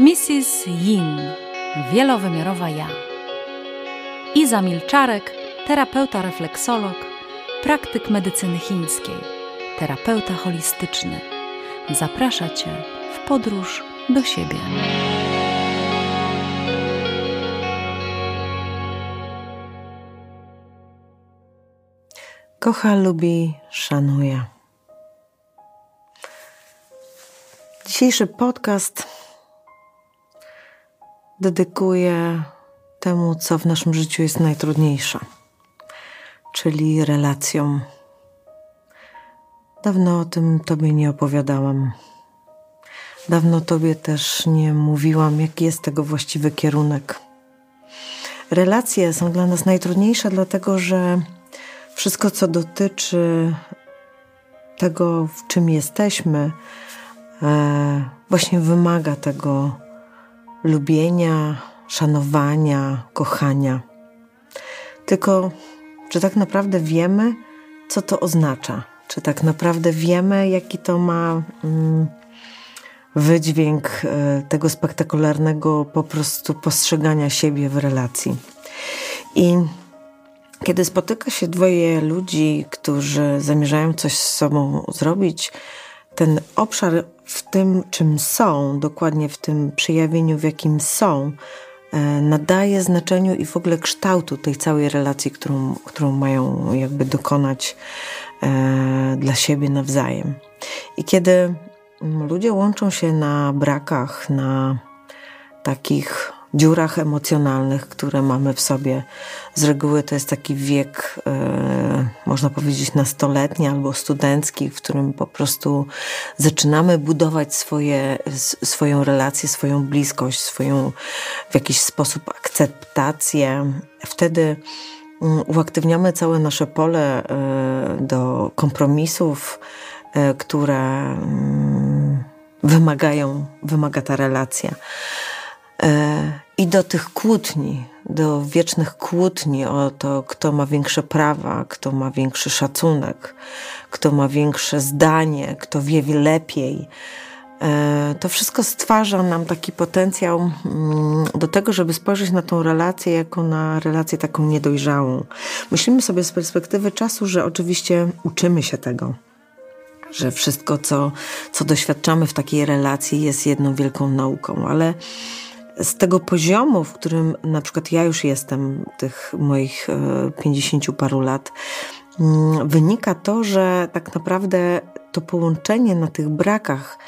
Mrs. Yin, wielowymiarowa ja. Iza Milczarek, terapeuta refleksolog, praktyk medycyny chińskiej, terapeuta holistyczny. Zaprasza Cię w podróż do siebie. Kocha, lubi, szanuje. Dzisiejszy podcast dedykuję temu, co w naszym życiu jest najtrudniejsze, czyli relacjom. Dawno o tym Tobie nie opowiadałam. Dawno Tobie też nie mówiłam, jaki jest tego właściwy kierunek. Relacje są dla nas najtrudniejsze, dlatego że wszystko, co dotyczy tego, w czym jesteśmy, e, właśnie wymaga tego lubienia, szanowania, kochania. Tylko, czy tak naprawdę wiemy, co to oznacza? Czy tak naprawdę wiemy, jaki to ma mm, wydźwięk e, tego spektakularnego po prostu postrzegania siebie w relacji? I kiedy spotyka się dwoje ludzi, którzy zamierzają coś z sobą zrobić, ten obszar w tym, czym są, dokładnie w tym przejawieniu, w jakim są, e, nadaje znaczeniu i w ogóle kształtu tej całej relacji, którą, którą mają jakby dokonać e, dla siebie nawzajem. I kiedy ludzie łączą się na brakach, na takich dziurach emocjonalnych, które mamy w sobie. Z reguły to jest taki wiek, e, można powiedzieć, nastoletni albo studencki, w którym po prostu zaczynamy budować swoje, swoją relację, swoją bliskość, swoją w jakiś sposób akceptację. Wtedy mm, uaktywniamy całe nasze pole e, do kompromisów, e, które mm, wymagają, wymaga ta relacja. I do tych kłótni, do wiecznych kłótni o to, kto ma większe prawa, kto ma większy szacunek, kto ma większe zdanie, kto wie lepiej. E, to wszystko stwarza nam taki potencjał mm, do tego, żeby spojrzeć na tą relację jako na relację taką niedojrzałą. Myślimy sobie z perspektywy czasu, że oczywiście uczymy się tego że wszystko, co, co doświadczamy w takiej relacji, jest jedną wielką nauką, ale z tego poziomu, w którym na przykład ja już jestem, tych moich e, pięćdziesięciu paru lat, mm, wynika to, że tak naprawdę to połączenie na tych brakach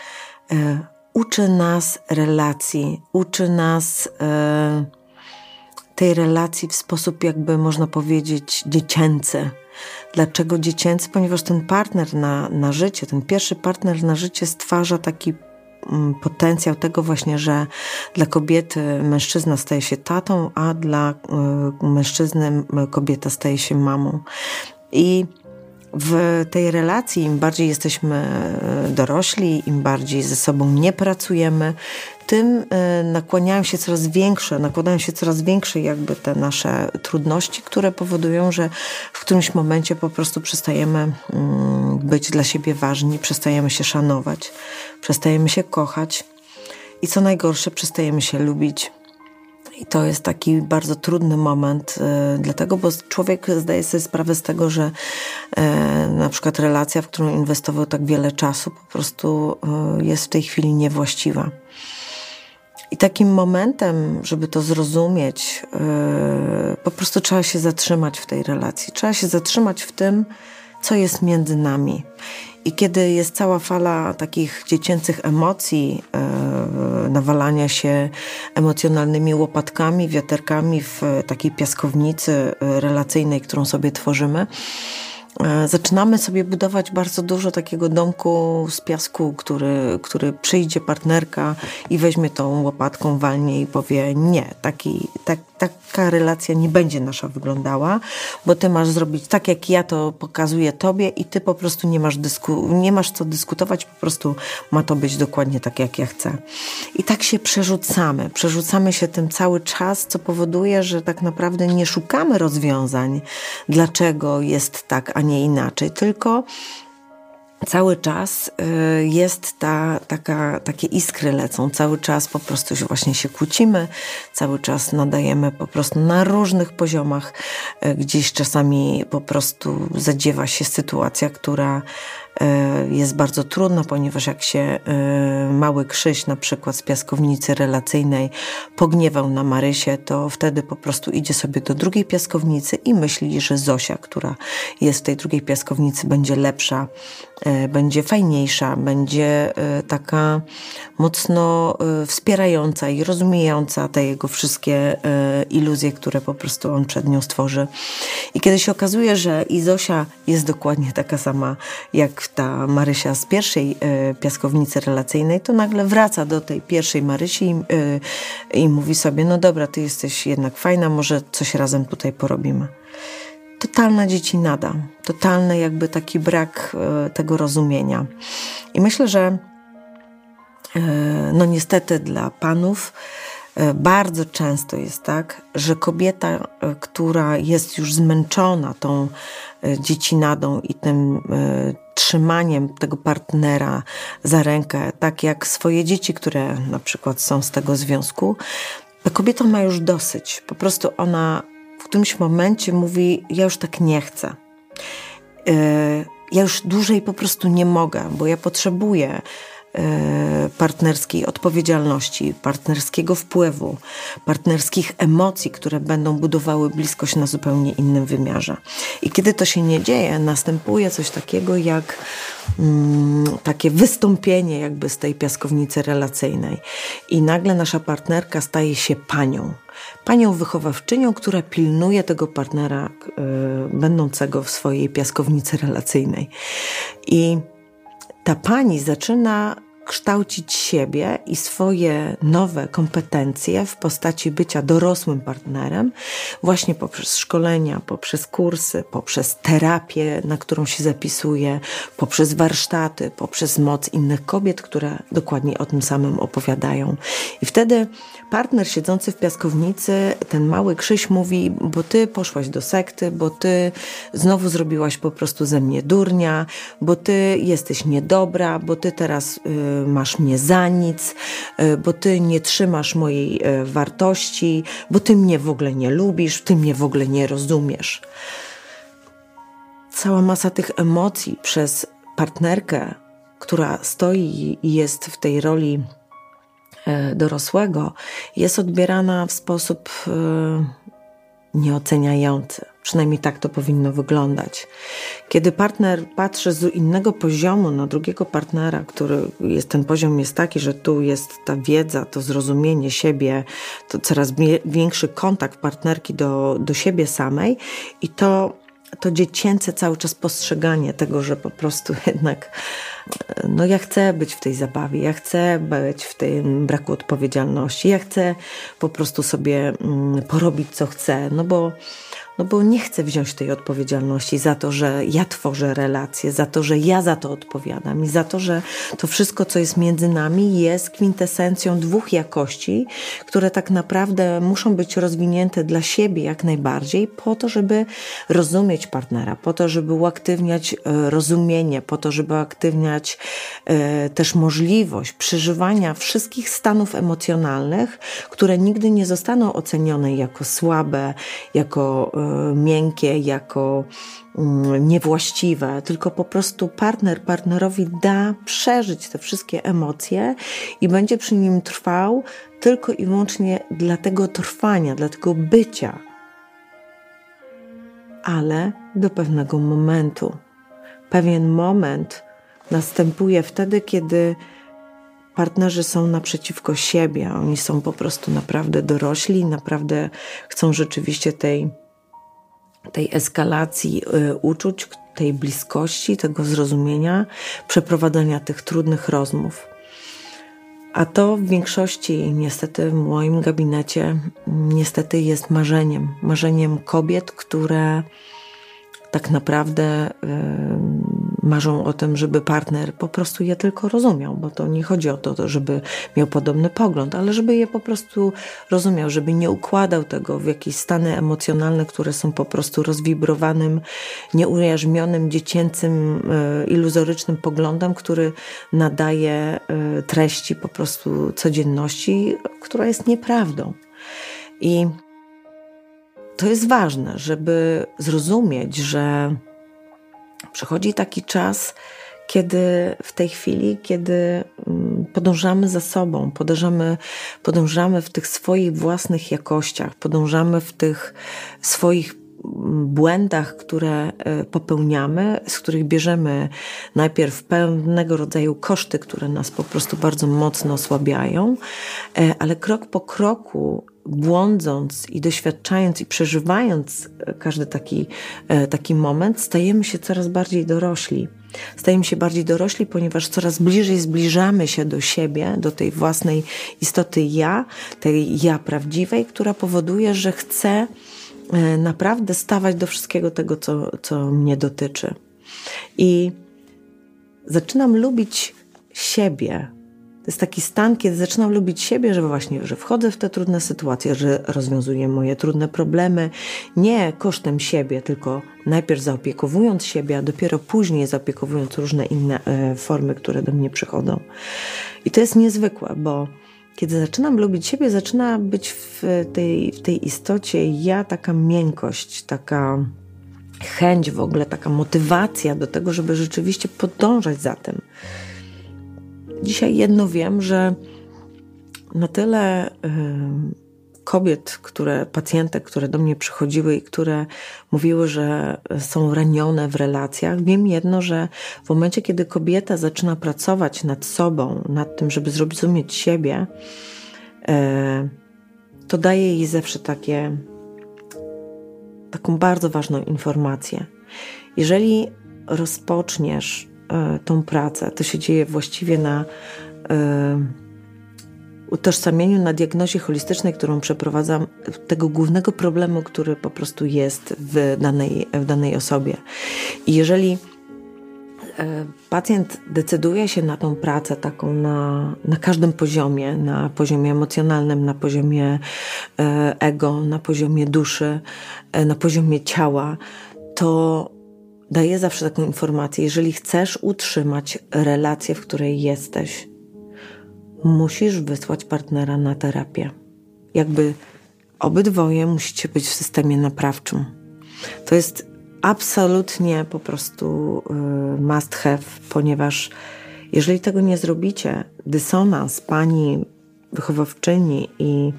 e, uczy nas relacji, uczy nas e, tej relacji w sposób, jakby można powiedzieć, dziecięcy. Dlaczego dziecięcy? Ponieważ ten partner na, na życie, ten pierwszy partner na życie stwarza taki potencjał tego właśnie, że dla kobiety mężczyzna staje się tatą, a dla y, mężczyzny kobieta staje się mamą. I w tej relacji, im bardziej jesteśmy e, dorośli, im bardziej ze sobą nie pracujemy, tym e, nakłaniają się coraz większe, nakładają się coraz większe jakby te nasze trudności, które powodują, że w którymś momencie po prostu przestajemy mm, być dla siebie ważni, przestajemy się szanować, przestajemy się kochać i co najgorsze, przestajemy się lubić. I to jest taki bardzo trudny moment, y, dlatego, bo człowiek zdaje sobie sprawę z tego, że y, na przykład relacja, w którą inwestował tak wiele czasu, po prostu y, jest w tej chwili niewłaściwa. I takim momentem, żeby to zrozumieć, po prostu trzeba się zatrzymać w tej relacji. Trzeba się zatrzymać w tym, co jest między nami. I kiedy jest cała fala takich dziecięcych emocji, e, nawalania się emocjonalnymi łopatkami, wiaterkami w takiej piaskownicy e, relacyjnej, którą sobie tworzymy, zaczynamy sobie budować bardzo dużo takiego domku z piasku, który, który przyjdzie partnerka i weźmie tą łopatką, walnie i powie nie, taki, tak, taka relacja nie będzie nasza wyglądała, bo ty masz zrobić tak, jak ja to pokazuję tobie i ty po prostu nie masz, dysku, nie masz co dyskutować, po prostu ma to być dokładnie tak, jak ja chcę. I tak się przerzucamy, przerzucamy się tym cały czas, co powoduje, że tak naprawdę nie szukamy rozwiązań, dlaczego jest tak, a nie inaczej, tylko cały czas y, jest ta, taka, takie iskry lecą, cały czas po prostu właśnie się kłócimy, cały czas nadajemy po prostu na różnych poziomach. Y, gdzieś czasami po prostu zadziewa się sytuacja, która jest bardzo trudno, ponieważ jak się e, mały Krzyś na przykład z piaskownicy relacyjnej pogniewał na Marysie, to wtedy po prostu idzie sobie do drugiej piaskownicy i myśli, że Zosia, która jest w tej drugiej piaskownicy, będzie lepsza, e, będzie fajniejsza, będzie taka mocno wspierająca i rozumiejąca te jego wszystkie iluzje, które po prostu on przed nią stworzy. I kiedy się okazuje, że i Zosia jest dokładnie taka sama jak ta Marysia z pierwszej e, piaskownicy relacyjnej, to nagle wraca do tej pierwszej Marysi i, e, i mówi sobie, no dobra, ty jesteś jednak fajna, może coś razem tutaj porobimy. Totalna dziecinada, totalny jakby taki brak e, tego rozumienia. I myślę, że no niestety dla panów bardzo często jest tak, że kobieta, która jest już zmęczona tą dziecinadą i tym trzymaniem tego partnera za rękę, tak jak swoje dzieci, które na przykład są z tego związku, ta kobieta ma już dosyć. Po prostu ona którymś momencie mówi: Ja już tak nie chcę. E, ja już dłużej po prostu nie mogę, bo ja potrzebuję partnerskiej odpowiedzialności, partnerskiego wpływu, partnerskich emocji, które będą budowały bliskość na zupełnie innym wymiarze. I kiedy to się nie dzieje, następuje coś takiego jak mm, takie wystąpienie jakby z tej piaskownicy relacyjnej. I nagle nasza partnerka staje się panią. Panią wychowawczynią, która pilnuje tego partnera y, będącego w swojej piaskownicy relacyjnej. I ta pani zaczyna kształcić siebie i swoje nowe kompetencje w postaci bycia dorosłym partnerem, właśnie poprzez szkolenia, poprzez kursy, poprzez terapię, na którą się zapisuje, poprzez warsztaty, poprzez moc innych kobiet, które dokładnie o tym samym opowiadają. I wtedy partner siedzący w piaskownicy, ten mały Krzyś mówi, bo ty poszłaś do sekty, bo ty znowu zrobiłaś po prostu ze mnie durnia, bo ty jesteś niedobra, bo ty teraz y, masz mnie za nic, y, bo ty nie trzymasz mojej y, wartości, bo ty mnie w ogóle nie lubisz, ty mnie w ogóle nie rozumiesz. Cała masa tych emocji przez partnerkę, która stoi i jest w tej roli dorosłego jest odbierana w sposób e, nieoceniający. Przynajmniej tak to powinno wyglądać. Kiedy partner patrzy z innego poziomu na drugiego partnera, który jest, ten poziom jest taki, że tu jest ta wiedza, to zrozumienie siebie, to coraz większy kontakt partnerki do, do siebie samej i to, to dziecięce cały czas postrzeganie tego, że po prostu jednak no ja chcę być w tej zabawie, ja chcę być w tym braku odpowiedzialności, ja chcę po prostu sobie mm, porobić co chcę, no bo no bo nie chcę wziąć tej odpowiedzialności za to, że ja tworzę relacje, za to, że ja za to odpowiadam i za to, że to wszystko, co jest między nami, jest kwintesencją dwóch jakości, które tak naprawdę muszą być rozwinięte dla siebie jak najbardziej, po to, żeby rozumieć partnera, po to, żeby uaktywniać e, rozumienie, po to, żeby uaktywniać e, też możliwość przeżywania wszystkich stanów emocjonalnych, które nigdy nie zostaną ocenione jako słabe, jako e, miękkie, jako mm, niewłaściwe, tylko po prostu partner partnerowi da przeżyć te wszystkie emocje i będzie przy nim trwał tylko i wyłącznie dla tego trwania, dla tego bycia. Ale do pewnego momentu. Pewien moment następuje wtedy, kiedy partnerzy są naprzeciwko siebie, oni są po prostu naprawdę dorośli, naprawdę chcą rzeczywiście tej tej eskalacji y, uczuć, tej bliskości, tego zrozumienia, przeprowadzenia tych trudnych rozmów. A to w większości, niestety, w moim gabinecie, niestety jest marzeniem. Marzeniem kobiet, które tak naprawdę marzą o tym, żeby partner po prostu je tylko rozumiał, bo to nie chodzi o to, żeby miał podobny pogląd, ale żeby je po prostu rozumiał, żeby nie układał tego w jakieś stany emocjonalne, które są po prostu rozwibrowanym, nieujarzmionym, dziecięcym, e, iluzorycznym poglądem, który nadaje e, treści po prostu codzienności, która jest nieprawdą. I to jest ważne, żeby zrozumieć, że przychodzi taki czas, kiedy w tej chwili, kiedy mm, podążamy za sobą, podążamy, podążamy w tych swoich własnych jakościach, podążamy w tych swoich mm, błędach, które e, popełniamy, z których bierzemy najpierw pewnego rodzaju koszty, które nas po prostu bardzo mocno osłabiają, e, ale krok po kroku błądząc i doświadczając i przeżywając e, każdy taki, e, taki moment, stajemy się coraz bardziej dorośli. Stajemy się bardziej dorośli, ponieważ coraz bliżej zbliżamy się do siebie, do tej własnej istoty ja, tej ja prawdziwej, która powoduje, że chcę e, naprawdę stawać do wszystkiego tego, co, co mnie dotyczy. I zaczynam lubić siebie, to jest taki stan, kiedy zaczynam lubić siebie, że właśnie, że wchodzę w te trudne sytuacje, że rozwiązuję moje trudne problemy nie kosztem siebie, tylko najpierw zaopiekowując siebie, a dopiero później zaopiekowując różne inne e, formy, które do mnie przychodzą. I to jest niezwykłe, bo kiedy zaczynam lubić siebie, zaczyna być w tej, w tej istocie ja taka miękkość, taka chęć w ogóle, taka motywacja do tego, żeby rzeczywiście podążać za tym. Dzisiaj jedno wiem, że na tyle y, kobiet, które, pacjentek, które do mnie przychodziły i które mówiły, że są ranione w relacjach, wiem jedno, że w momencie, kiedy kobieta zaczyna pracować nad sobą, nad tym, żeby zrozumieć siebie, y, to daje jej zawsze takie, taką bardzo ważną informację. Jeżeli rozpoczniesz tą pracę. To się dzieje właściwie na e, utożsamieniu, na diagnozie holistycznej, którą przeprowadzam, tego głównego problemu, który po prostu jest w danej, w danej osobie. I jeżeli e, pacjent decyduje się na tą pracę taką na, na każdym poziomie, na poziomie emocjonalnym, na poziomie ego, na poziomie duszy, na poziomie ciała, to daję zawsze taką informację: jeżeli chcesz utrzymać relację, w której jesteś, musisz wysłać partnera na terapię. Jakby obydwoje musicie być w systemie naprawczym. To jest absolutnie po prostu y, must have, ponieważ jeżeli tego nie zrobicie, dysonans pani wychowawczyni i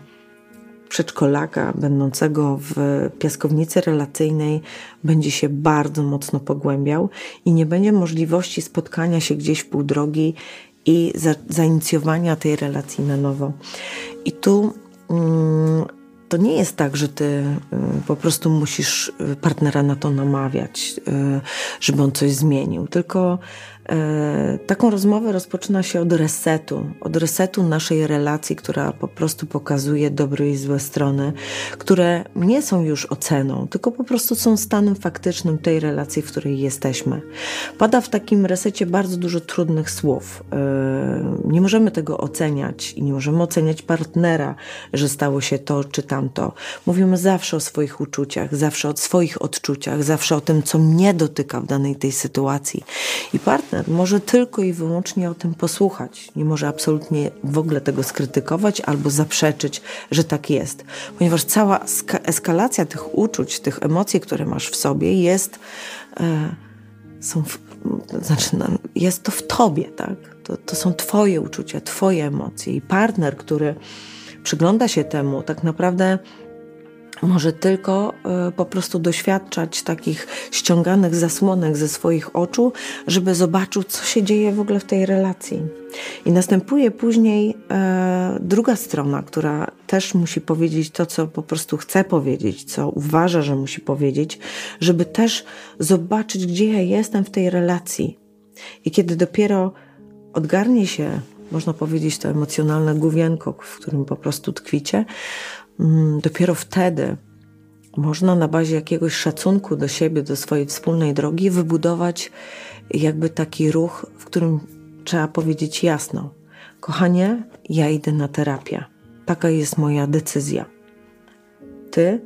przedszkolaka będącego w piaskownicy relacyjnej będzie się bardzo mocno pogłębiał i nie będzie możliwości spotkania się gdzieś w pół drogi i za, zainicjowania tej relacji na nowo. I tu mm, to nie jest tak, że ty y, po prostu musisz partnera na to namawiać, y, żeby on coś zmienił, tylko taką rozmowę rozpoczyna się od resetu, od resetu naszej relacji, która po prostu pokazuje dobre i złe strony, które nie są już oceną, tylko po prostu są stanem faktycznym tej relacji, w której jesteśmy. Pada w takim resecie bardzo dużo trudnych słów. E, nie możemy tego oceniać i nie możemy oceniać partnera, że stało się to czy tamto. Mówimy zawsze o swoich uczuciach, zawsze o swoich odczuciach, zawsze o tym, co mnie dotyka w danej tej sytuacji. I partner partner może tylko i wyłącznie o tym posłuchać. Nie może absolutnie w ogóle tego skrytykować albo zaprzeczyć, że tak jest. Ponieważ cała eskalacja tych uczuć, tych emocji, które masz w sobie jest, e, są w, znaczy, no, jest to w tobie, tak? To, to są twoje uczucia, twoje emocje. I partner, który przygląda się temu, tak naprawdę może tylko y, po prostu doświadczać takich ściąganych zasłonek ze swoich oczu, żeby zobaczył, co się dzieje w ogóle w tej relacji. I następuje później e, druga strona, która też musi powiedzieć to, co po prostu chce powiedzieć, co uważa, że musi powiedzieć, żeby też zobaczyć, gdzie ja jestem w tej relacji. I kiedy dopiero odgarnie się, można powiedzieć, to emocjonalne główienko, w którym po prostu tkwicie, dopiero wtedy można na bazie jakiegoś szacunku do siebie, do swojej wspólnej drogi wybudować jakby taki ruch, w którym trzeba powiedzieć jasno: Kochanie, ja idę na terapię. Taka jest moja decyzja. Ty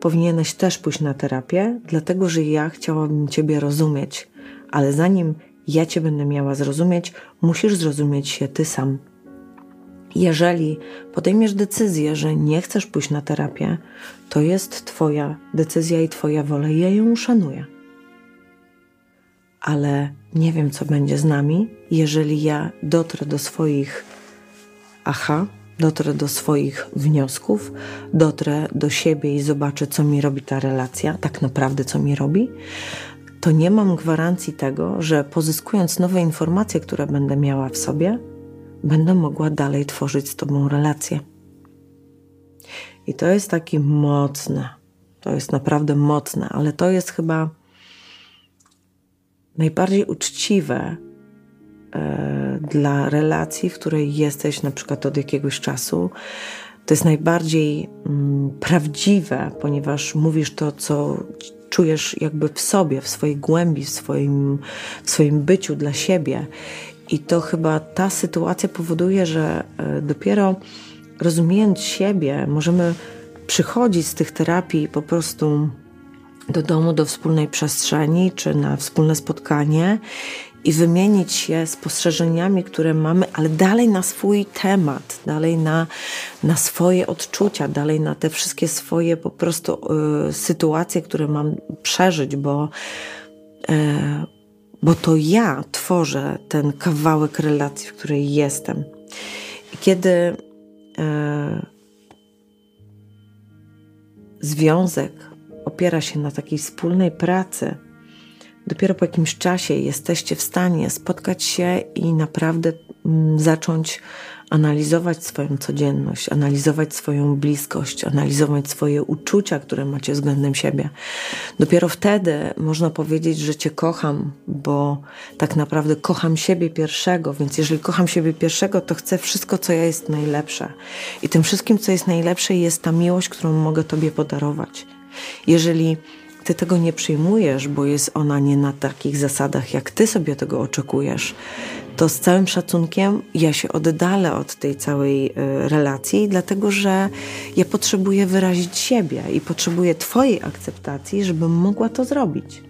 powinieneś też pójść na terapię, dlatego że ja chciałabym Ciebie rozumieć, ale zanim ja Cię będę miała zrozumieć, musisz zrozumieć się Ty sam. Jeżeli podejmiesz decyzję, że nie chcesz pójść na terapię, to jest Twoja decyzja i Twoja wola, ja ją uszanuję. Ale nie wiem, co będzie z nami, jeżeli ja dotrę do swoich aha, dotrę do swoich wniosków, dotrę do siebie i zobaczę, co mi robi ta relacja, tak naprawdę co mi robi, to nie mam gwarancji tego, że pozyskując nowe informacje, które będę miała w sobie, będę mogła dalej tworzyć z Tobą relację. I to jest takie mocne, to jest naprawdę mocne, ale to jest chyba najbardziej uczciwe e, dla relacji, w której jesteś na przykład od jakiegoś czasu. To jest najbardziej mm, prawdziwe, ponieważ mówisz to, co czujesz jakby w sobie, w swojej głębi, w swoim, w swoim byciu dla siebie. I to chyba ta sytuacja powoduje, że e, dopiero rozumiejąc siebie, możemy przychodzić z tych terapii po prostu do domu, do wspólnej przestrzeni, czy na wspólne spotkanie i wymienić się spostrzeżeniami, które mamy, ale dalej na swój temat, dalej na, na swoje odczucia, dalej na te wszystkie swoje po prostu y, sytuacje, które mam przeżyć, bo, y, bo to ja tworzę ten kawałek relacji, w której jestem. I kiedy y, związek opiera się na takiej wspólnej pracy, dopiero po jakimś czasie jesteście w stanie spotkać się i naprawdę mm, zacząć analizować swoją codzienność, analizować swoją bliskość, analizować swoje uczucia, które macie względem siebie. Dopiero wtedy można powiedzieć, że Cię kocham, bo tak naprawdę kocham siebie pierwszego, więc jeżeli kocham siebie pierwszego, to chcę wszystko, co ja jest najlepsze. I tym wszystkim, co jest najlepsze, jest ta miłość, którą mogę Tobie podarować. Jeżeli ty tego nie przyjmujesz, bo jest ona nie na takich zasadach, jak ty sobie tego oczekujesz, to z całym szacunkiem ja się oddalę od tej całej y, relacji, dlatego że ja potrzebuję wyrazić siebie i potrzebuję Twojej akceptacji, żebym mogła to zrobić.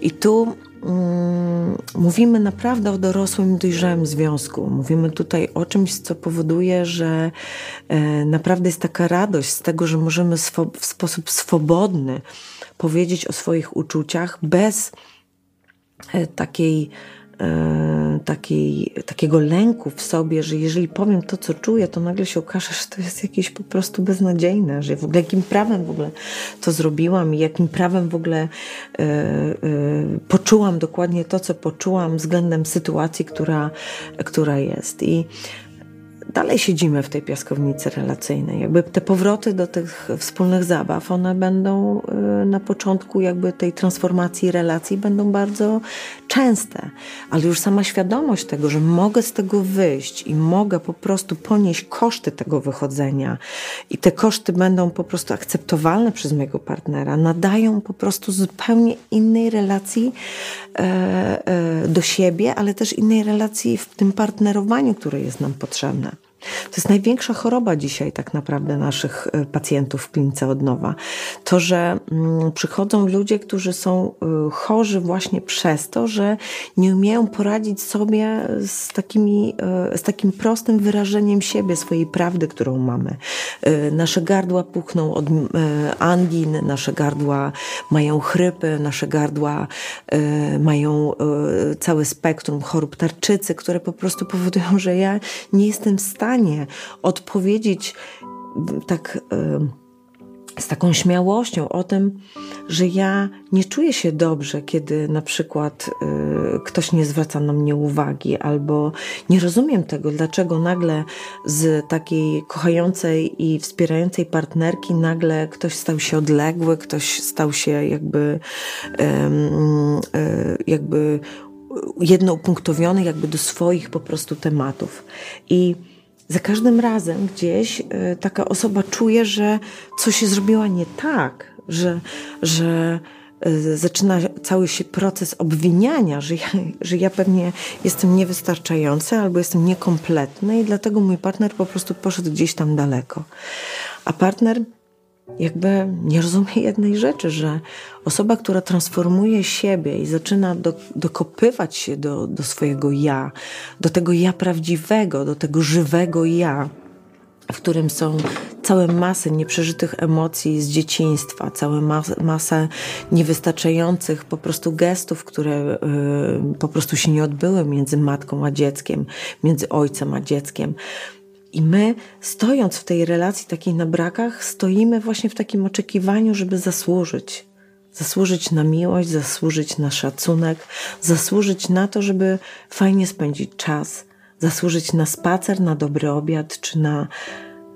I tu mm, mówimy naprawdę o dorosłym, dojrzałym związku. Mówimy tutaj o czymś, co powoduje, że e, naprawdę jest taka radość z tego, że możemy w sposób swobodny powiedzieć o swoich uczuciach bez e, takiej, e, takiej, takiego lęku w sobie, że jeżeli powiem to, co czuję, to nagle się okaże, że to jest jakieś po prostu beznadziejne, że w ogóle jakim prawem w ogóle to zrobiłam i jakim prawem w ogóle e, poczułam dokładnie to, co poczułam względem sytuacji, która, która jest. I dalej siedzimy w tej piaskownicy relacyjnej. Jakby te powroty do tych wspólnych zabaw, one będą y, na początku jakby tej transformacji relacji będą bardzo częste, ale już sama świadomość tego, że mogę z tego wyjść i mogę po prostu ponieść koszty tego wychodzenia i te koszty będą po prostu akceptowalne przez mojego partnera, nadają po prostu zupełnie innej relacji e, e, do siebie, ale też innej relacji w tym partnerowaniu, które jest nam potrzebne. To jest największa choroba dzisiaj tak naprawdę naszych e, pacjentów w klinice od nowa. To, że mm, przychodzą ludzie, którzy są e, chorzy właśnie przez to, że nie umieją poradzić sobie z, takimi, e, z takim prostym wyrażeniem siebie, swojej prawdy, którą mamy. Nasze gardła puchną od angin, nasze gardła mają chrypy, nasze gardła mają całe spektrum chorób tarczycy, które po prostu powodują, że ja nie jestem w stanie stanie odpowiedzieć tak z taką śmiałością o tym, że ja nie czuję się dobrze, kiedy na przykład y, ktoś nie zwraca na mnie uwagi, albo nie rozumiem tego, dlaczego nagle z takiej kochającej i wspierającej partnerki nagle ktoś stał się odległy, ktoś stał się jakby, y, jakby jednoupunktowiony jakby do swoich po prostu tematów. I za każdym razem gdzieś y, taka osoba czuje, że coś się zrobiła nie tak, że, że y, zaczyna cały się proces obwiniania, że ja, że ja pewnie jestem niewystarczający albo jestem niekompletny i dlatego mój partner po prostu poszedł gdzieś tam daleko. A partner jakby nie rozumie jednej rzeczy, że osoba, która transformuje siebie i zaczyna do, dokopywać się do, do swojego ja, do tego ja prawdziwego, do tego żywego ja, w którym są całe masy nieprzeżytych emocji z dzieciństwa, całe mas masę niewystarczających po prostu gestów, które y, po prostu się nie odbyły między matką a dzieckiem, między ojcem a dzieckiem. I my, stojąc w tej relacji takiej na brakach, stoimy właśnie w takim oczekiwaniu, żeby zasłużyć. Zasłużyć na miłość, zasłużyć na szacunek, zasłużyć na to, żeby fajnie spędzić czas, zasłużyć na spacer, na dobry obiad, czy na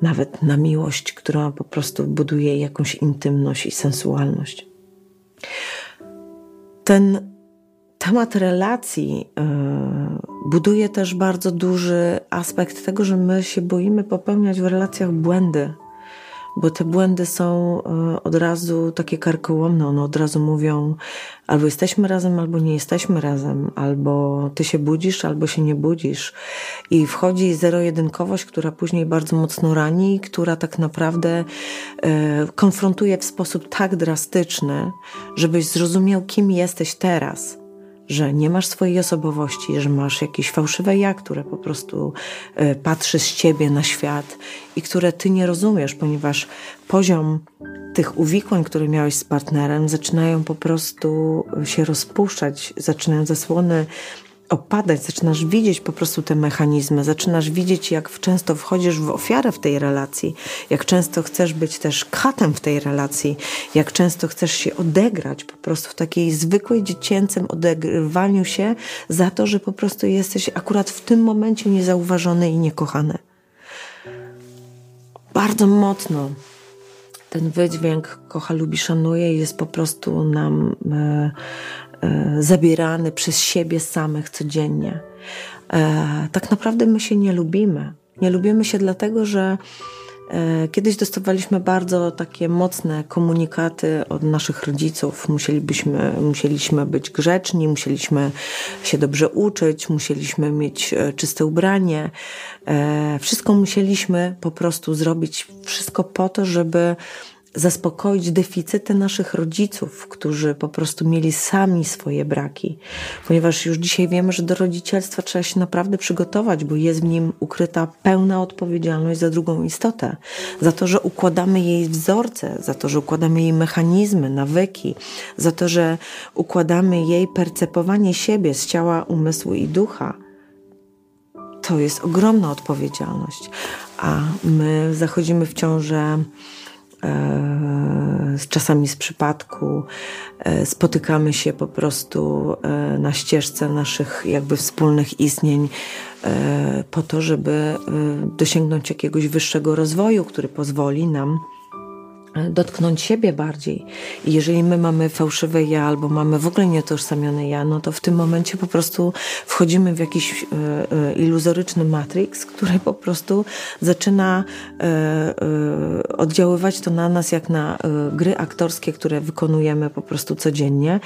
nawet na miłość, która po prostu buduje jakąś intymność i sensualność. Ten temat relacji yy, buduje też bardzo duży aspekt tego, że my się boimy popełniać w relacjach błędy, bo te błędy są yy, od razu takie karkołomne. One od razu mówią: albo jesteśmy razem, albo nie jesteśmy razem, albo ty się budzisz, albo się nie budzisz. I wchodzi zero-jedynkowość, która później bardzo mocno rani, która tak naprawdę yy, konfrontuje w sposób tak drastyczny, żebyś zrozumiał, kim jesteś teraz że nie masz swojej osobowości, że masz jakieś fałszywe ja, które po prostu e, patrzy z ciebie na świat i które ty nie rozumiesz, ponieważ poziom tych uwikłań, które miałeś z partnerem, zaczynają po prostu się rozpuszczać, zaczynają zasłony opadać, zaczynasz widzieć po prostu te mechanizmy, zaczynasz widzieć, jak często wchodzisz w ofiarę w tej relacji, jak często chcesz być też katem w tej relacji, jak często chcesz się odegrać po prostu w takiej zwykłej dziecięcym odegrywaniu się za to, że po prostu jesteś akurat w tym momencie niezauważony i niekochany. Bardzo mocno ten wydźwięk kocha, lubi, szanuje jest po prostu nam E, zabierany przez siebie samych codziennie. E, tak naprawdę my się nie lubimy. Nie lubimy się dlatego, że e, Kiedyś dostawaliśmy bardzo takie mocne komunikaty od naszych rodziców. Musielibyśmy, musieliśmy być grzeczni, musieliśmy się dobrze uczyć, musieliśmy mieć czyste ubranie. Wszystko musieliśmy po prostu zrobić, wszystko po to, żeby zaspokoić deficyty naszych rodziców, którzy po prostu mieli sami swoje braki. Ponieważ już dzisiaj wiemy, że do rodzicielstwa trzeba się naprawdę przygotować, bo jest w nim ukryta pełna odpowiedzialność za drugą istotę. Za to, że układamy jej wzorce, za to, że układamy jej mechanizmy, nawyki, za to, że układamy jej percepowanie siebie z ciała, umysłu i ducha. To jest ogromna odpowiedzialność. A my zachodzimy w ciążę czasami z przypadku e, spotykamy się po prostu e, na ścieżce naszych jakby wspólnych istnień po to, żeby dosięgnąć jakiegoś wyższego rozwoju, który pozwoli nam dotknąć siebie bardziej. I jeżeli my mamy fałszywe ja albo mamy w ogóle nietożsamione ja, no to w tym momencie po prostu wchodzimy w jakiś e, e, iluzoryczny matrix, który po prostu zaczyna e, oddziaływać to na nas jak na gry aktorskie, które wykonujemy po prostu codziennie.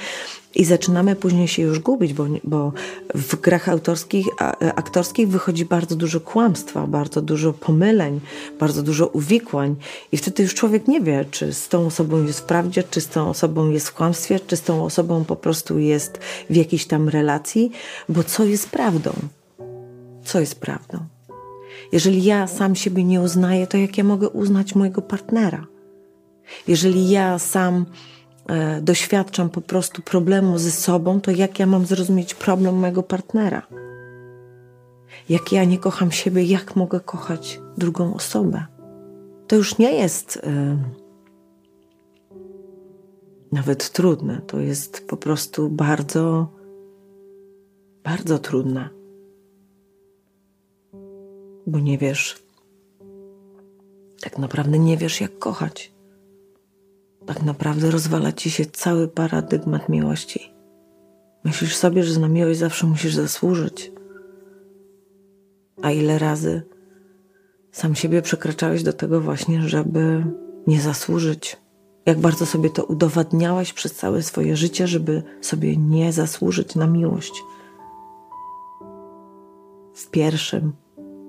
I zaczynamy później się już gubić, bo, bo w grach autorskich, e, aktorskich wychodzi bardzo dużo kłamstwa, bardzo dużo pomyleń, bardzo dużo uwikłań. I wtedy już człowiek nie wie, czy z tą osobą jest w prawdzie, czy z tą osobą jest w kłamstwie, czy z tą osobą po prostu jest w jakiejś tam relacji, bo co jest prawdą? Co jest prawdą? Jeżeli ja sam siebie nie uznaję, to jak ja mogę uznać mojego partnera? Jeżeli ja sam doświadczam po prostu problemu ze sobą, to jak ja mam zrozumieć problem mojego partnera? Jak ja nie kocham siebie, jak mogę kochać drugą osobę? To już nie jest y, nawet trudne, to jest po prostu bardzo, bardzo trudne. Bo nie wiesz, tak naprawdę nie wiesz, jak kochać tak naprawdę rozwala ci się cały paradygmat miłości. Myślisz sobie, że na miłość zawsze musisz zasłużyć. A ile razy sam siebie przekraczałeś do tego właśnie, żeby nie zasłużyć. Jak bardzo sobie to udowadniałeś przez całe swoje życie, żeby sobie nie zasłużyć na miłość. W pierwszym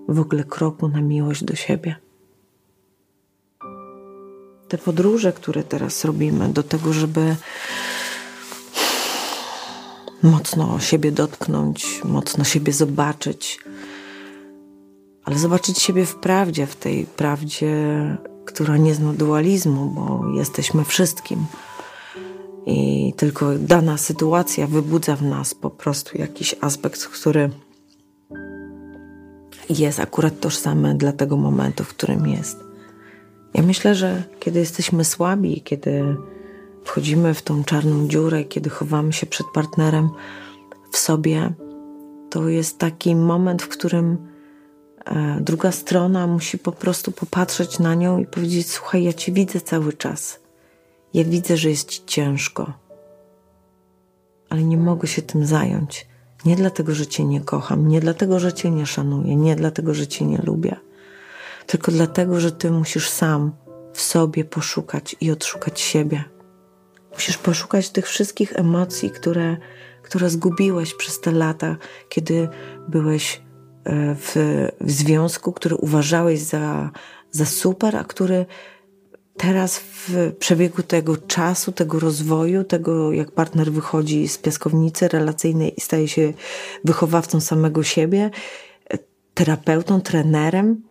w ogóle kroku na miłość do siebie. Te podróże, które teraz robimy, do tego, żeby mocno siebie dotknąć, mocno siebie zobaczyć, ale zobaczyć siebie w prawdzie, w tej prawdzie, która nie zna dualizmu, bo jesteśmy wszystkim. I tylko dana sytuacja wybudza w nas po prostu jakiś aspekt, który jest akurat tożsamy dla tego momentu, w którym jest. Ja myślę, że kiedy jesteśmy słabi, kiedy wchodzimy w tą czarną dziurę, kiedy chowamy się przed partnerem w sobie, to jest taki moment, w którym e, druga strona musi po prostu popatrzeć na nią i powiedzieć: Słuchaj, ja cię widzę cały czas. Ja widzę, że jest ci ciężko, ale nie mogę się tym zająć. Nie dlatego, że cię nie kocham, nie dlatego, że cię nie szanuję, nie dlatego, że cię nie lubię, tylko dlatego, że ty musisz sam w sobie poszukać i odszukać siebie. Musisz poszukać tych wszystkich emocji, które, które zgubiłeś przez te lata, kiedy byłeś e, w, w związku, który uważałeś za, za super, a który teraz w przebiegu tego czasu, tego rozwoju, tego jak partner wychodzi z piaskownicy relacyjnej i staje się wychowawcą samego siebie, terapeutą, trenerem,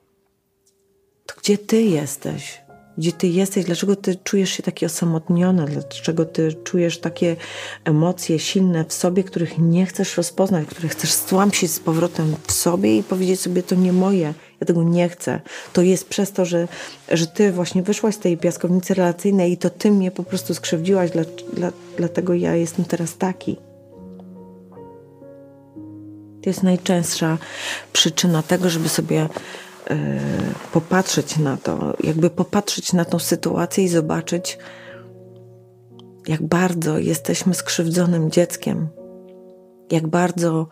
to gdzie ty jesteś? gdzie ty jesteś, dlaczego ty czujesz się taki osamotniony, dlaczego ty czujesz takie emocje silne w sobie, których nie chcesz rozpoznać, które chcesz stłamsić z powrotem w sobie i powiedzieć sobie, to nie moje, ja tego nie chcę. To jest przez to, że, że ty właśnie wyszłaś z tej piaskownicy relacyjnej i to ty mnie po prostu skrzywdziłaś, dla, dla, dlatego ja jestem teraz taki. To jest najczęstsza przyczyna tego, żeby sobie popatrzeć na to, jakby popatrzeć na tą sytuację i zobaczyć, jak bardzo jesteśmy skrzywdzonym dzieckiem, jak bardzo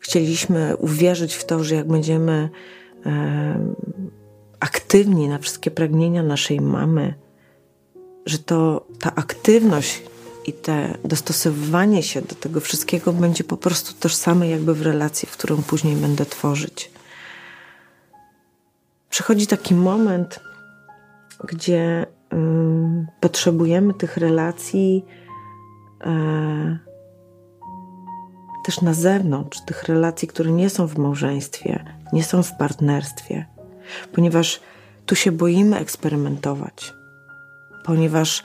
chcieliśmy uwierzyć w to, że jak będziemy e, aktywni na wszystkie pragnienia naszej mamy, że to ta aktywność i te dostosowywanie się do tego wszystkiego będzie po prostu tożsame jakby w relacji, w którą później będę tworzyć przychodzi taki moment, gdzie y, potrzebujemy tych relacji y, też na zewnątrz, tych relacji, które nie są w małżeństwie, nie są w partnerstwie, ponieważ tu się boimy eksperymentować ponieważ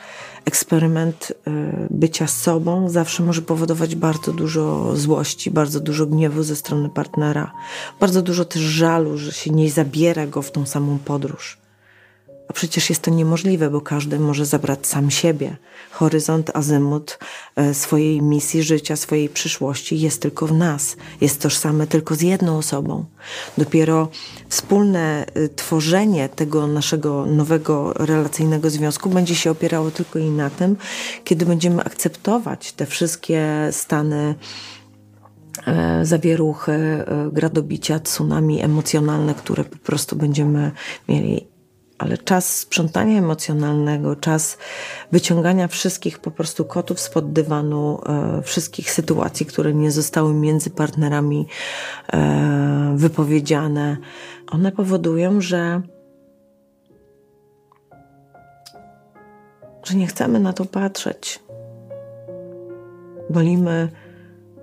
eksperyment y, bycia sobą zawsze może powodować bardzo dużo złości, bardzo dużo gniewu ze strony partnera, bardzo dużo też żalu, że się nie zabiera go w tą samą podróż. A przecież jest to niemożliwe, bo każdy może zabrać sam siebie. Horyzont, azymut e, swojej misji życia, swojej przyszłości jest tylko w nas. Jest tożsame tylko z jedną osobą. Dopiero wspólne e, tworzenie tego naszego nowego relacyjnego związku będzie się opierało tylko i na tym, kiedy będziemy akceptować te wszystkie stany e, zawieruchy, gradobicia, tsunami emocjonalne, które po prostu będziemy mieli ale czas sprzątania emocjonalnego, czas wyciągania wszystkich po prostu kotów spod dywanu, e, wszystkich sytuacji, które nie zostały między partnerami e, wypowiedziane, one powodują, że, że nie chcemy na to patrzeć. Wolimy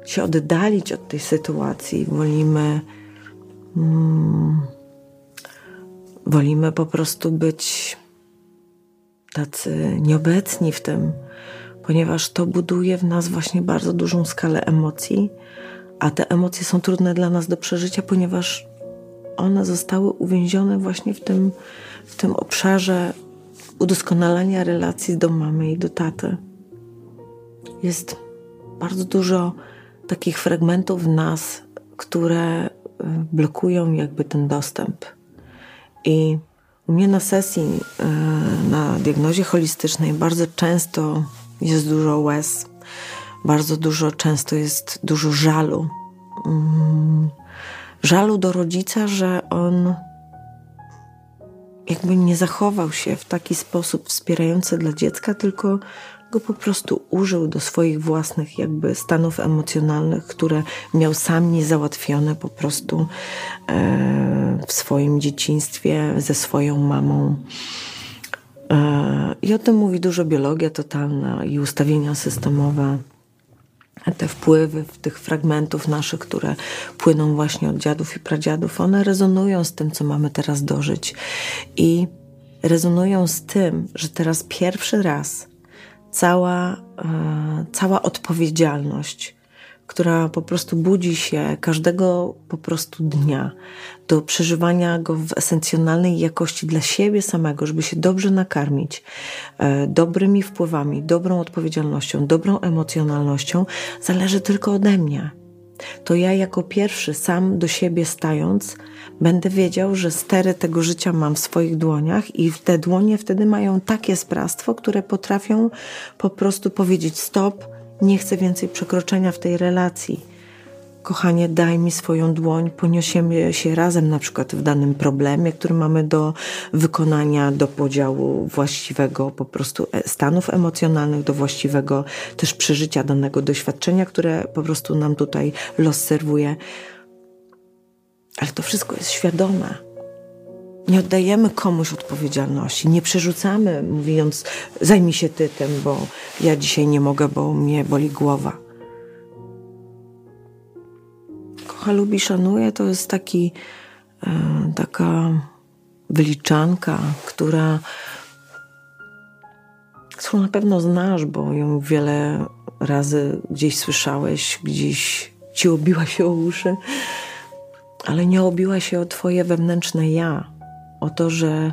się oddalić od tej sytuacji, wolimy. Mm, Wolimy po prostu być tacy nieobecni w tym, ponieważ to buduje w nas właśnie bardzo dużą skalę emocji, a te emocje są trudne dla nas do przeżycia, ponieważ one zostały uwięzione właśnie w tym, w tym obszarze udoskonalania relacji do mamy i do taty. Jest bardzo dużo takich fragmentów w nas, które y, blokują jakby ten dostęp i u mnie na sesji e, na diagnozie holistycznej bardzo często jest dużo łez, bardzo dużo, często jest dużo żalu. Mm, żalu do rodzica, że on jakby nie zachował się w taki sposób wspierający dla dziecka, tylko go po prostu użył do swoich własnych jakby stanów emocjonalnych, które miał sam niezałatwione po prostu e, w swoim dzieciństwie ze swoją mamą. E, I o tym mówi dużo biologia totalna i ustawienia systemowe te wpływy tych fragmentów naszych, które płyną właśnie od dziadów i pradziadów, one rezonują z tym, co mamy teraz dożyć. I rezonują z tym, że teraz pierwszy raz cała, e, cała odpowiedzialność która po prostu budzi się każdego po prostu dnia do przeżywania go w esencjonalnej jakości dla siebie samego, żeby się dobrze nakarmić e, dobrymi wpływami, dobrą odpowiedzialnością, dobrą emocjonalnością, zależy tylko ode mnie. To ja jako pierwszy, sam do siebie stając, będę wiedział, że stery tego życia mam w swoich dłoniach i te dłonie wtedy mają takie sprawstwo, które potrafią po prostu powiedzieć stop, nie chcę więcej przekroczenia w tej relacji. Kochanie, daj mi swoją dłoń, poniesiemy się razem na przykład w danym problemie, który mamy do wykonania, do podziału właściwego po prostu e, stanów emocjonalnych, do właściwego też przeżycia danego doświadczenia, które po prostu nam tutaj los serwuje. Ale to wszystko jest świadome. Nie oddajemy komuś odpowiedzialności, nie przerzucamy, mówiąc, zajmij się ty tym, bo ja dzisiaj nie mogę, bo mnie boli głowa. Kocha, lubi, szanuje to jest taki, e, taka wyliczanka, która, którą na pewno znasz, bo ją wiele razy gdzieś słyszałeś, gdzieś ci obiła się o uszy, ale nie obiła się o twoje wewnętrzne ja o to, że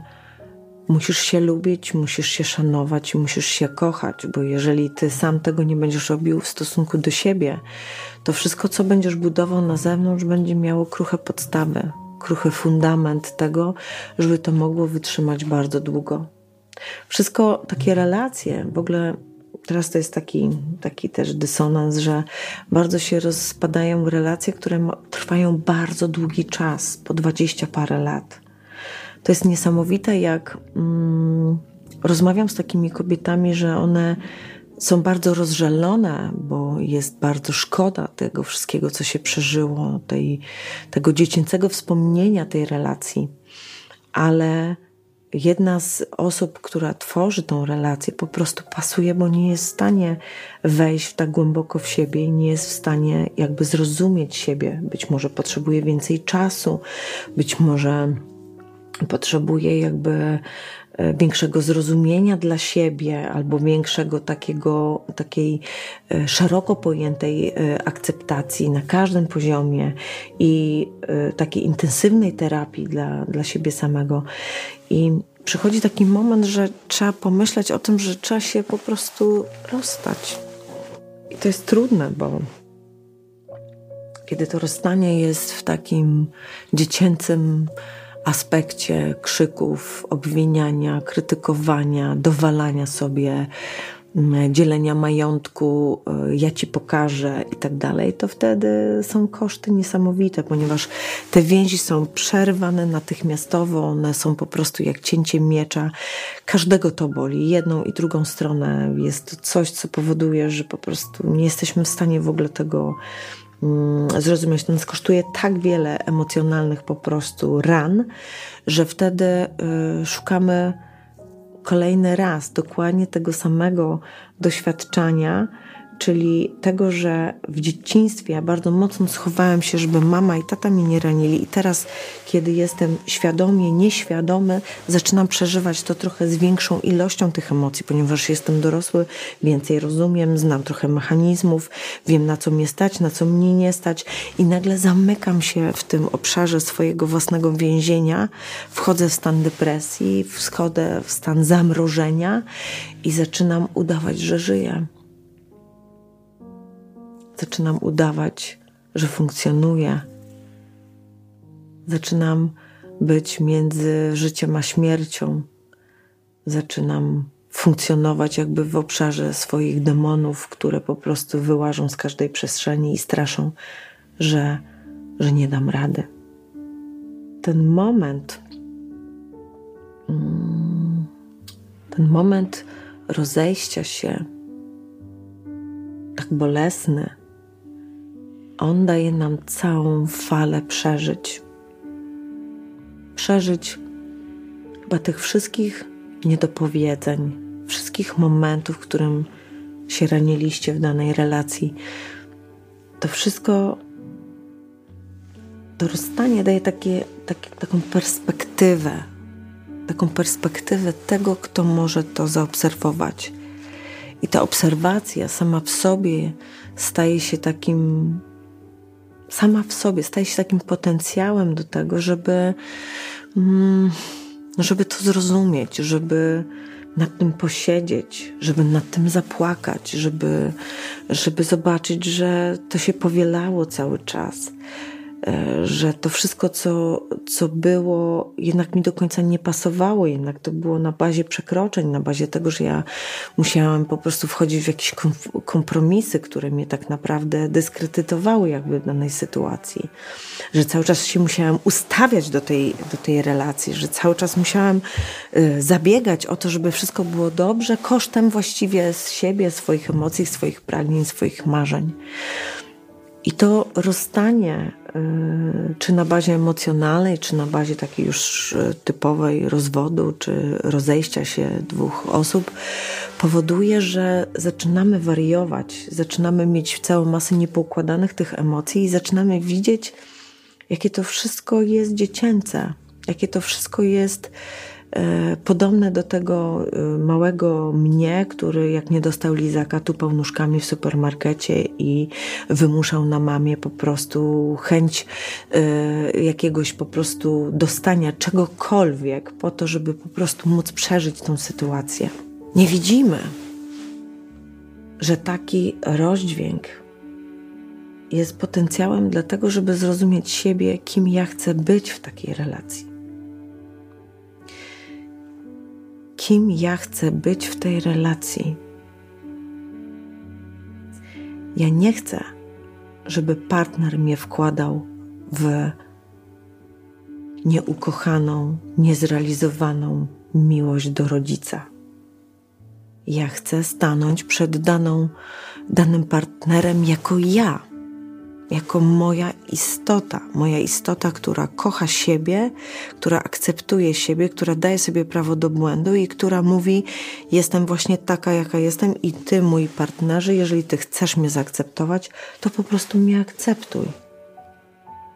musisz się lubić, musisz się szanować, musisz się kochać, bo jeżeli ty sam tego nie będziesz robił w stosunku do siebie, to wszystko, co będziesz budował na zewnątrz, będzie miało kruche podstawy, kruchy fundament tego, żeby to mogło wytrzymać bardzo długo. Wszystko takie relacje, w ogóle teraz to jest taki, taki też dysonans, że bardzo się rozpadają relacje, które trwają bardzo długi czas, po dwadzieścia parę lat. To jest niesamowite, jak mm, rozmawiam z takimi kobietami, że one są bardzo rozżalone, bo jest bardzo szkoda tego wszystkiego, co się przeżyło, tej, tego dziecięcego wspomnienia tej relacji. Ale jedna z osób, która tworzy tą relację, po prostu pasuje, bo nie jest w stanie wejść tak głęboko w siebie i nie jest w stanie jakby zrozumieć siebie. Być może potrzebuje więcej czasu, być może potrzebuje jakby e, większego zrozumienia dla siebie albo większego takiego, takiej e, szeroko pojętej e, akceptacji na każdym poziomie i takiej intensywnej terapii dla, dla siebie samego. I przychodzi taki moment, że trzeba pomyśleć o tym, że trzeba się po prostu rozstać. I to jest trudne, bo kiedy to rozstanie jest w takim dziecięcym, aspekcie krzyków, obwiniania, krytykowania, dowalania sobie, dzielenia majątku, y, ja ci pokażę i tak dalej, to wtedy są koszty niesamowite, ponieważ te więzi są przerwane natychmiastowo, one są po prostu jak cięcie miecza. Każdego to boli, jedną i drugą stronę. Jest coś, co powoduje, że po prostu nie jesteśmy w stanie w ogóle tego zrozumieć, to nas kosztuje tak wiele emocjonalnych po prostu ran, że wtedy y, szukamy kolejny raz dokładnie tego samego doświadczenia, czyli tego, że w dzieciństwie ja bardzo mocno schowałem się, żeby mama i tata mnie nie ranili. I teraz, kiedy jestem świadomie, nieświadomy, zaczynam przeżywać to trochę z większą ilością tych emocji, ponieważ jestem dorosły, więcej rozumiem, znam trochę mechanizmów, wiem na co mnie stać, na co mnie nie stać, i nagle zamykam się w tym obszarze swojego własnego więzienia, wchodzę w stan depresji, wchodzę w stan zamrożenia i zaczynam udawać, że żyję zaczynam udawać, że funkcjonuję. Zaczynam być między życiem a śmiercią. Zaczynam funkcjonować jakby w obszarze swoich demonów, które po prostu wyłażą z każdej przestrzeni i straszą, że, że nie dam rady. Ten moment ten moment rozejścia się, tak bolesny, on daje nam całą falę przeżyć. Przeżyć chyba tych wszystkich niedopowiedzeń, wszystkich momentów, w którym się raniliście w danej relacji. To wszystko, to rozstanie daje takie, takie, taką perspektywę, taką perspektywę tego, kto może to zaobserwować. I ta obserwacja sama w sobie staje się takim, sama w sobie staje się takim potencjałem do tego, żeby, mm, żeby to zrozumieć, żeby nad tym posiedzieć, żeby nad tym zapłakać, żeby, żeby zobaczyć, że to się powielało cały czas, że to wszystko, co, co było, jednak mi do końca nie pasowało, jednak to było na bazie przekroczeń, na bazie tego, że ja musiałam po prostu wchodzić w jakieś kompromisy, które mnie tak naprawdę dyskredytowały jakby w danej sytuacji. Że cały czas się musiałam ustawiać do tej, do tej relacji, że cały czas musiałam y, zabiegać o to, żeby wszystko było dobrze, kosztem właściwie z siebie, swoich emocji, swoich pragnień, swoich marzeń. I to rozstanie, y, czy na bazie emocjonalnej, czy na bazie takiej już y, typowej rozwodu, czy rozejścia się dwóch osób, powoduje, że zaczynamy wariować, zaczynamy mieć całą masę niepoukładanych tych emocji i zaczynamy widzieć, jakie to wszystko jest dziecięce, jakie to wszystko jest podobne do tego e, małego mnie, który jak nie dostał lizaka, tupał nóżkami w supermarkecie i wymuszał na mamie po prostu chęć e, jakiegoś po prostu dostania czegokolwiek po to, żeby po prostu móc przeżyć tą sytuację. Nie widzimy, że taki rozdźwięk jest potencjałem dlatego, żeby zrozumieć siebie, kim ja chcę być w takiej relacji. Kim ja chcę być w tej relacji. Ja nie chcę, żeby partner mnie wkładał w nieukochaną, niezrealizowaną miłość do rodzica. Ja chcę stanąć przed daną, danym partnerem jako ja jako moja istota, moja istota, która kocha siebie, która akceptuje siebie, która daje sobie prawo do błędu i która mówi: Jestem właśnie taka, jaka jestem, i ty, mój partnerze, jeżeli ty chcesz mnie zaakceptować, to po prostu mnie akceptuj.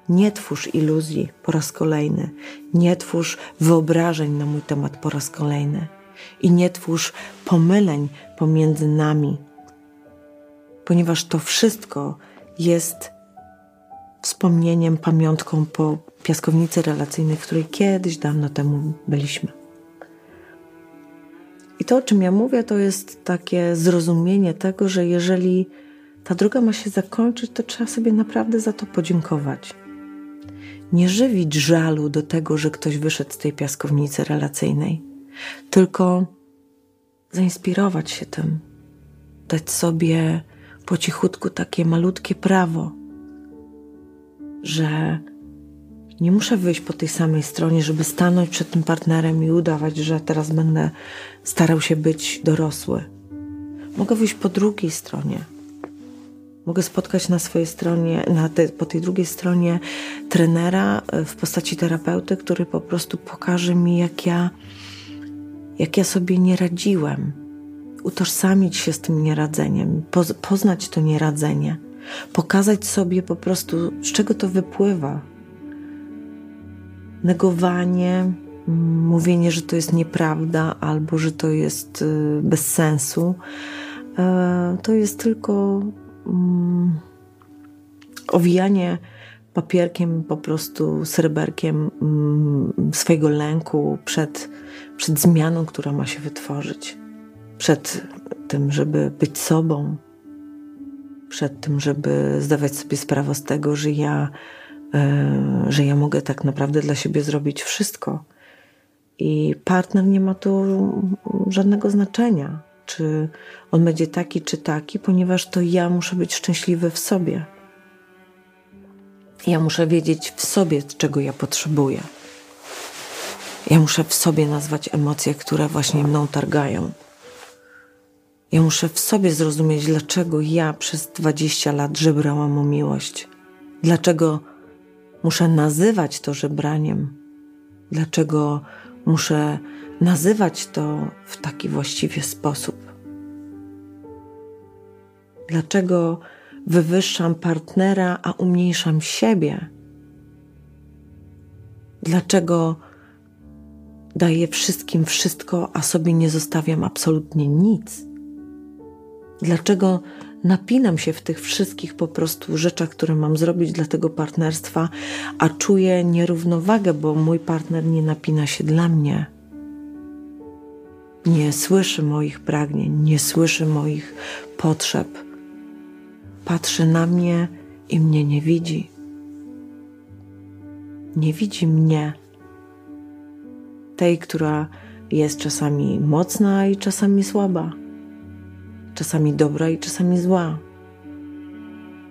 Nie twórz iluzji po raz kolejny, nie twórz wyobrażeń na mój temat po raz kolejny. I nie twórz pomyleń pomiędzy nami, ponieważ to wszystko jest wspomnieniem, pamiątką po piaskownicy relacyjnej, w której kiedyś dawno temu byliśmy. I to, o czym ja mówię, to jest takie zrozumienie tego, że jeżeli ta droga ma się zakończyć, to trzeba sobie naprawdę za to podziękować. Nie żywić żalu do tego, że ktoś wyszedł z tej piaskownicy relacyjnej, tylko zainspirować się tym, dać sobie po cichutku takie malutkie prawo że nie muszę wyjść po tej samej stronie, żeby stanąć przed tym partnerem i udawać, że teraz będę starał się być dorosły. Mogę wyjść po drugiej stronie. Mogę spotkać na swojej stronie, na te, po tej drugiej stronie trenera e, w postaci terapeuty, który po prostu pokaże mi, jak ja, jak ja sobie nie radziłem. Utożsamić się z tym nieradzeniem, poznać to nieradzenie pokazać sobie po prostu, z czego to wypływa. Negowanie, mówienie, że to jest nieprawda albo że to jest y, bez sensu, e, to jest tylko mm, owijanie papierkiem, po prostu sreberkiem mm, swojego lęku przed, przed zmianą, która ma się wytworzyć, przed tym, żeby być sobą, przed tym, żeby zdawać sobie sprawę z tego, że ja, e, że ja mogę tak naprawdę dla siebie zrobić wszystko. I partner nie ma tu żadnego znaczenia, czy on będzie taki, czy taki, ponieważ to ja muszę być szczęśliwy w sobie. Ja muszę wiedzieć w sobie, czego ja potrzebuję. Ja muszę w sobie nazwać emocje, które właśnie mną targają. Ja muszę w sobie zrozumieć, dlaczego ja przez 20 lat żebrałam o miłość. Dlaczego muszę nazywać to żebraniem. Dlaczego muszę nazywać to w taki właściwy sposób. Dlaczego wywyższam partnera, a umniejszam siebie? Dlaczego daję wszystkim wszystko, a sobie nie zostawiam absolutnie nic? Dlaczego napinam się w tych wszystkich po prostu rzeczach, które mam zrobić dla tego partnerstwa, a czuję nierównowagę, bo mój partner nie napina się dla mnie? Nie słyszy moich pragnień, nie słyszy moich potrzeb. Patrzy na mnie i mnie nie widzi. Nie widzi mnie, tej, która jest czasami mocna i czasami słaba czasami dobra i czasami zła,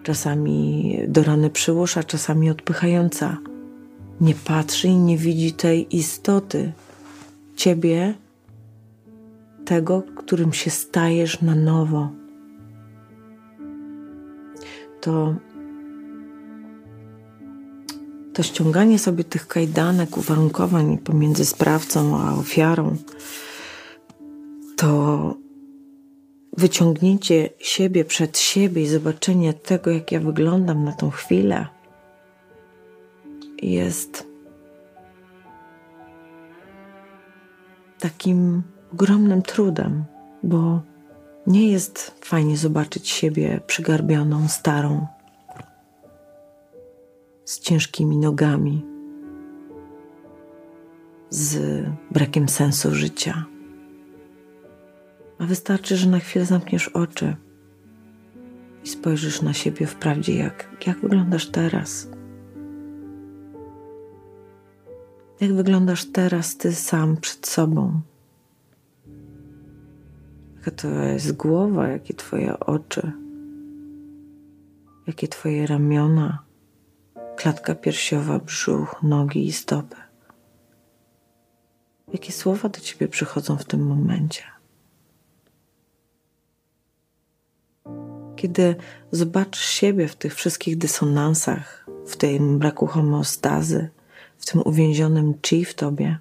czasami do rany przyłosza, czasami odpychająca. Nie patrzy i nie widzi tej istoty, ciebie, tego, którym się stajesz na nowo. To to ściąganie sobie tych kajdanek, uwarunkowań pomiędzy sprawcą a ofiarą, to wyciągnięcie siebie przed siebie i zobaczenie tego, jak ja wyglądam na tą chwilę, jest takim ogromnym trudem, bo nie jest fajnie zobaczyć siebie przygarbioną, starą, z ciężkimi nogami, z brakiem sensu życia. A wystarczy, że na chwilę zamkniesz oczy i spojrzysz na siebie wprawdzie, jak, jak wyglądasz teraz. Jak wyglądasz teraz ty sam przed sobą? Jaka to jest głowa, jakie twoje oczy, jakie twoje ramiona, klatka piersiowa, brzuch, nogi i stopy. Jakie słowa do ciebie przychodzą w tym momencie? Kiedy zobaczysz siebie w tych wszystkich dysonansach, w tym braku homeostazy, w tym uwięzionym chi w tobie,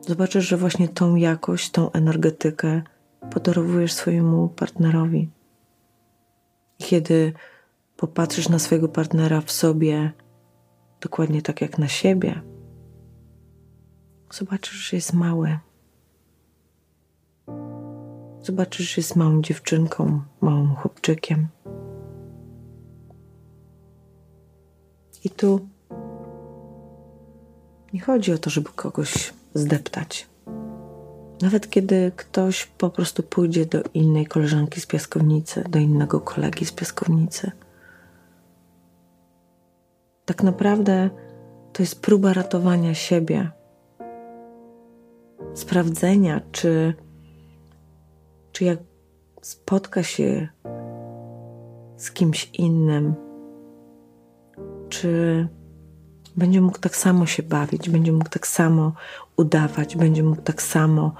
zobaczysz, że właśnie tą jakość, tą energetykę podarowujesz swojemu partnerowi. Kiedy popatrzysz na swojego partnera w sobie, dokładnie tak jak na siebie, zobaczysz, że jest mały Zobaczysz, że jest małą dziewczynką, małym chłopczykiem. I tu nie chodzi o to, żeby kogoś zdeptać. Nawet kiedy ktoś po prostu pójdzie do innej koleżanki z piaskownicy, do innego kolegi z piaskownicy, tak naprawdę to jest próba ratowania siebie, sprawdzenia, czy czy jak spotka się z kimś innym, czy będzie mógł tak samo się bawić, będzie mógł tak samo udawać, będzie mógł tak samo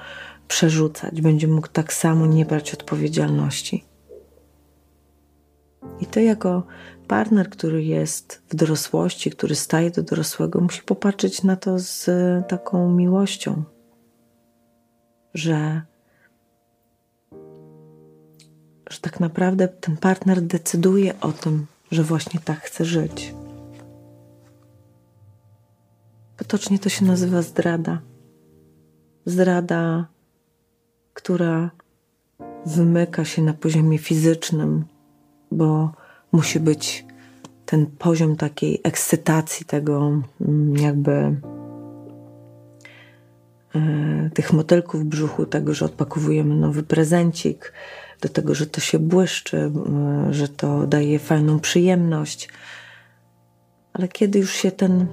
przerzucać, będzie mógł tak samo nie brać odpowiedzialności. I to jako partner, który jest w dorosłości, który staje do dorosłego, musi popatrzeć na to z taką miłością, że że tak naprawdę ten partner decyduje o tym, że właśnie tak chce żyć. Potocznie to się nazywa zdrada. Zdrada, która wymyka się na poziomie fizycznym, bo musi być ten poziom takiej ekscytacji, tego mm, jakby e, tych motylków w brzuchu, tego, że odpakowujemy nowy prezencik, do tego, że to się błyszczy, że to daje fajną przyjemność. Ale kiedy już się ten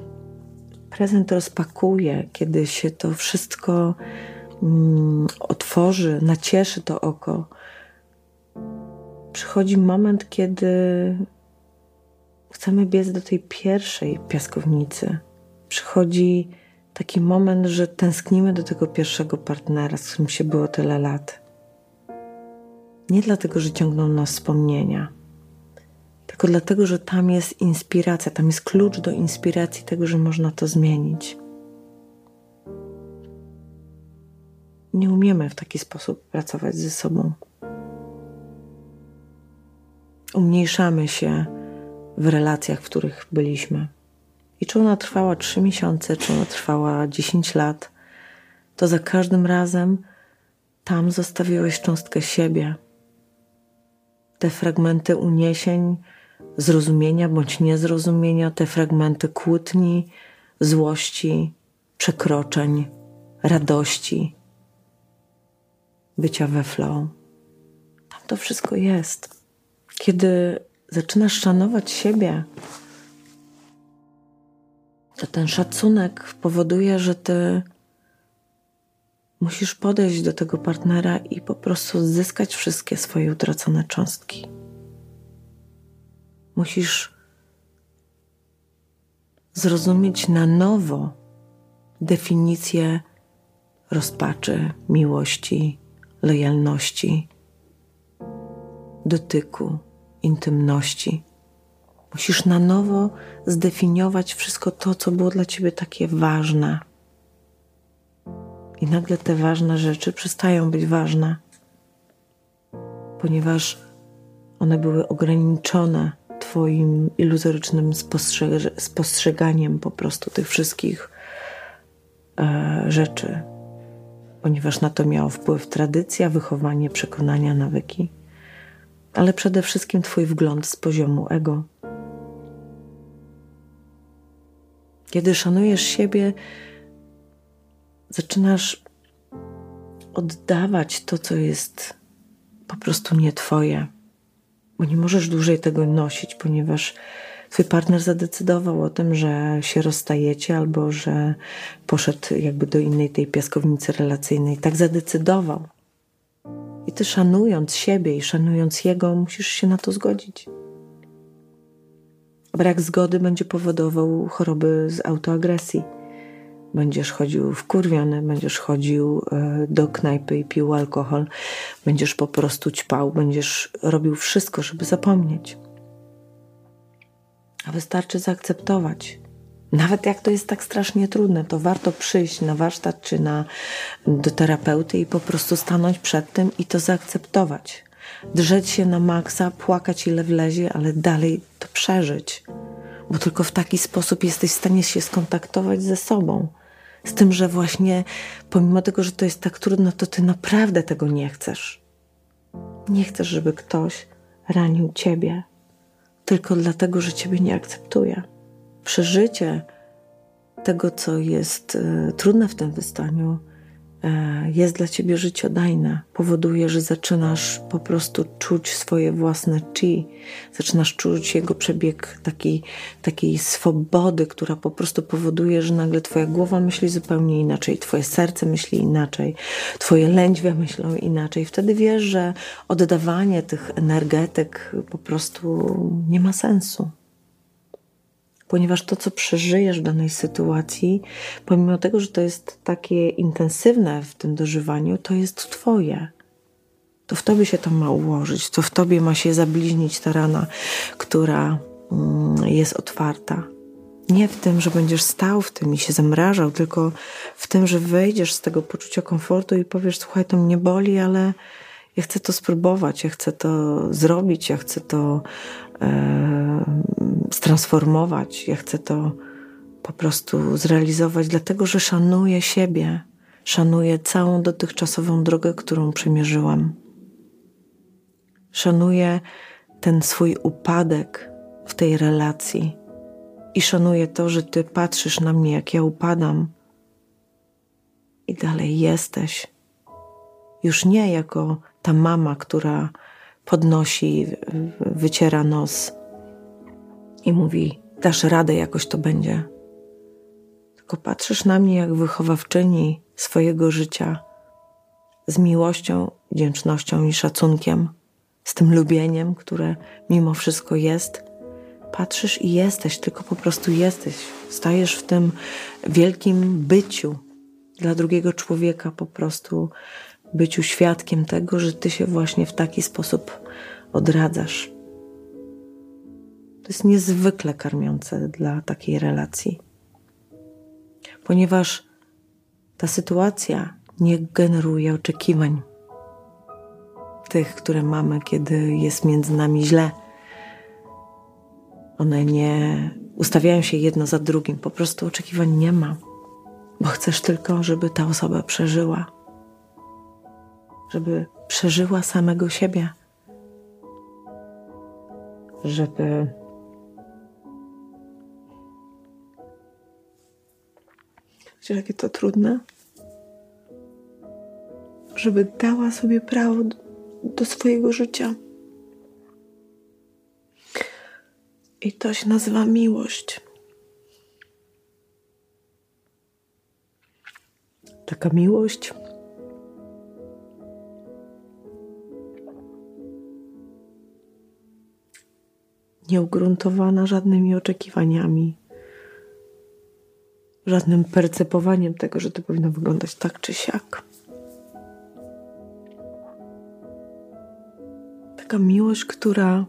prezent rozpakuje, kiedy się to wszystko mm, otworzy, nacieszy to oko, przychodzi moment, kiedy chcemy biec do tej pierwszej piaskownicy. Przychodzi taki moment, że tęsknimy do tego pierwszego partnera, z którym się było tyle lat. Nie dlatego, że ciągną nas wspomnienia, tylko dlatego, że tam jest inspiracja, tam jest klucz do inspiracji tego, że można to zmienić. Nie umiemy w taki sposób pracować ze sobą. Umniejszamy się w relacjach, w których byliśmy. I czy ona trwała 3 miesiące, czy ona trwała 10 lat, to za każdym razem tam zostawiłeś cząstkę siebie. Te fragmenty uniesień, zrozumienia bądź niezrozumienia, te fragmenty kłótni, złości, przekroczeń, radości, bycia we flow. Tam to wszystko jest. Kiedy zaczynasz szanować siebie, to ten szacunek powoduje, że ty musisz podejść do tego partnera i po prostu zyskać wszystkie swoje utracone cząstki. Musisz zrozumieć na nowo definicję rozpaczy, miłości, lojalności, dotyku, intymności. Musisz na nowo zdefiniować wszystko to, co było dla ciebie takie ważne. I nagle te ważne rzeczy przestają być ważne, ponieważ one były ograniczone Twoim iluzorycznym spostrzeganiem po prostu tych wszystkich e, rzeczy, ponieważ na to miało wpływ tradycja, wychowanie, przekonania, nawyki, ale przede wszystkim Twój wgląd z poziomu ego. Kiedy szanujesz siebie, zaczynasz oddawać to, co jest po prostu nie Twoje bo nie możesz dłużej tego nosić, ponieważ twój partner zadecydował o tym, że się rozstajecie albo że poszedł jakby do innej tej piaskownicy relacyjnej. Tak zadecydował. I ty szanując siebie i szanując jego, musisz się na to zgodzić. Brak zgody będzie powodował choroby z autoagresji Będziesz chodził wkurwiony, będziesz chodził e, do knajpy i pił alkohol, będziesz po prostu ćpał, będziesz robił wszystko, żeby zapomnieć. A wystarczy zaakceptować. Nawet jak to jest tak strasznie trudne, to warto przyjść na warsztat czy na, do terapeuty i po prostu stanąć przed tym i to zaakceptować. Drzeć się na maksa, płakać ile wlezie, ale dalej to przeżyć. Bo tylko w taki sposób jesteś w stanie się skontaktować ze sobą z tym, że właśnie pomimo tego, że to jest tak trudno, to ty naprawdę tego nie chcesz. Nie chcesz, żeby ktoś ranił ciebie tylko dlatego, że ciebie nie akceptuje. Przeżycie tego, co jest y, trudne w tym wystaniu, jest dla ciebie życiodajne, powoduje, że zaczynasz po prostu czuć swoje własne chi, zaczynasz czuć jego przebieg takiej, takiej swobody, która po prostu powoduje, że nagle twoja głowa myśli zupełnie inaczej, twoje serce myśli inaczej, twoje lędźwie myślą inaczej. Wtedy wiesz, że oddawanie tych energetyk po prostu nie ma sensu ponieważ to, co przeżyjesz w danej sytuacji, pomimo tego, że to jest takie intensywne w tym dożywaniu, to jest Twoje. To w Tobie się to ma ułożyć, to w Tobie ma się zabliźnić ta rana, która mm, jest otwarta. Nie w tym, że będziesz stał w tym i się zamrażał, tylko w tym, że wejdziesz z tego poczucia komfortu i powiesz: Słuchaj, to mnie boli, ale ja chcę to spróbować, ja chcę to zrobić, ja chcę to e, stransformować, ja chcę to po prostu zrealizować, dlatego że szanuję siebie, szanuję całą dotychczasową drogę, którą przemierzyłam. Szanuję ten swój upadek w tej relacji i szanuję to, że ty patrzysz na mnie, jak ja upadam i dalej jesteś. Już nie jako ta mama, która podnosi, wyciera nos i mówi: Dasz radę, jakoś to będzie. Tylko patrzysz na mnie jak wychowawczyni swojego życia z miłością, wdzięcznością i szacunkiem, z tym lubieniem, które mimo wszystko jest, patrzysz i jesteś, tylko po prostu jesteś. Stajesz w tym wielkim byciu dla drugiego człowieka, po prostu byciu świadkiem tego, że ty się właśnie w taki sposób odradzasz. To jest niezwykle karmiące dla takiej relacji, ponieważ ta sytuacja nie generuje oczekiwań tych, które mamy, kiedy jest między nami źle. One nie ustawiają się jedno za drugim, po prostu oczekiwań nie ma, bo chcesz tylko, żeby ta osoba przeżyła, żeby przeżyła samego siebie, żeby jakie to trudne? Żeby dała sobie prawo do, do swojego życia. I to się nazywa miłość. Taka miłość. Nieugruntowana żadnymi oczekiwaniami, żadnym percepowaniem tego, że to powinno wyglądać tak czy siak. Taka miłość, która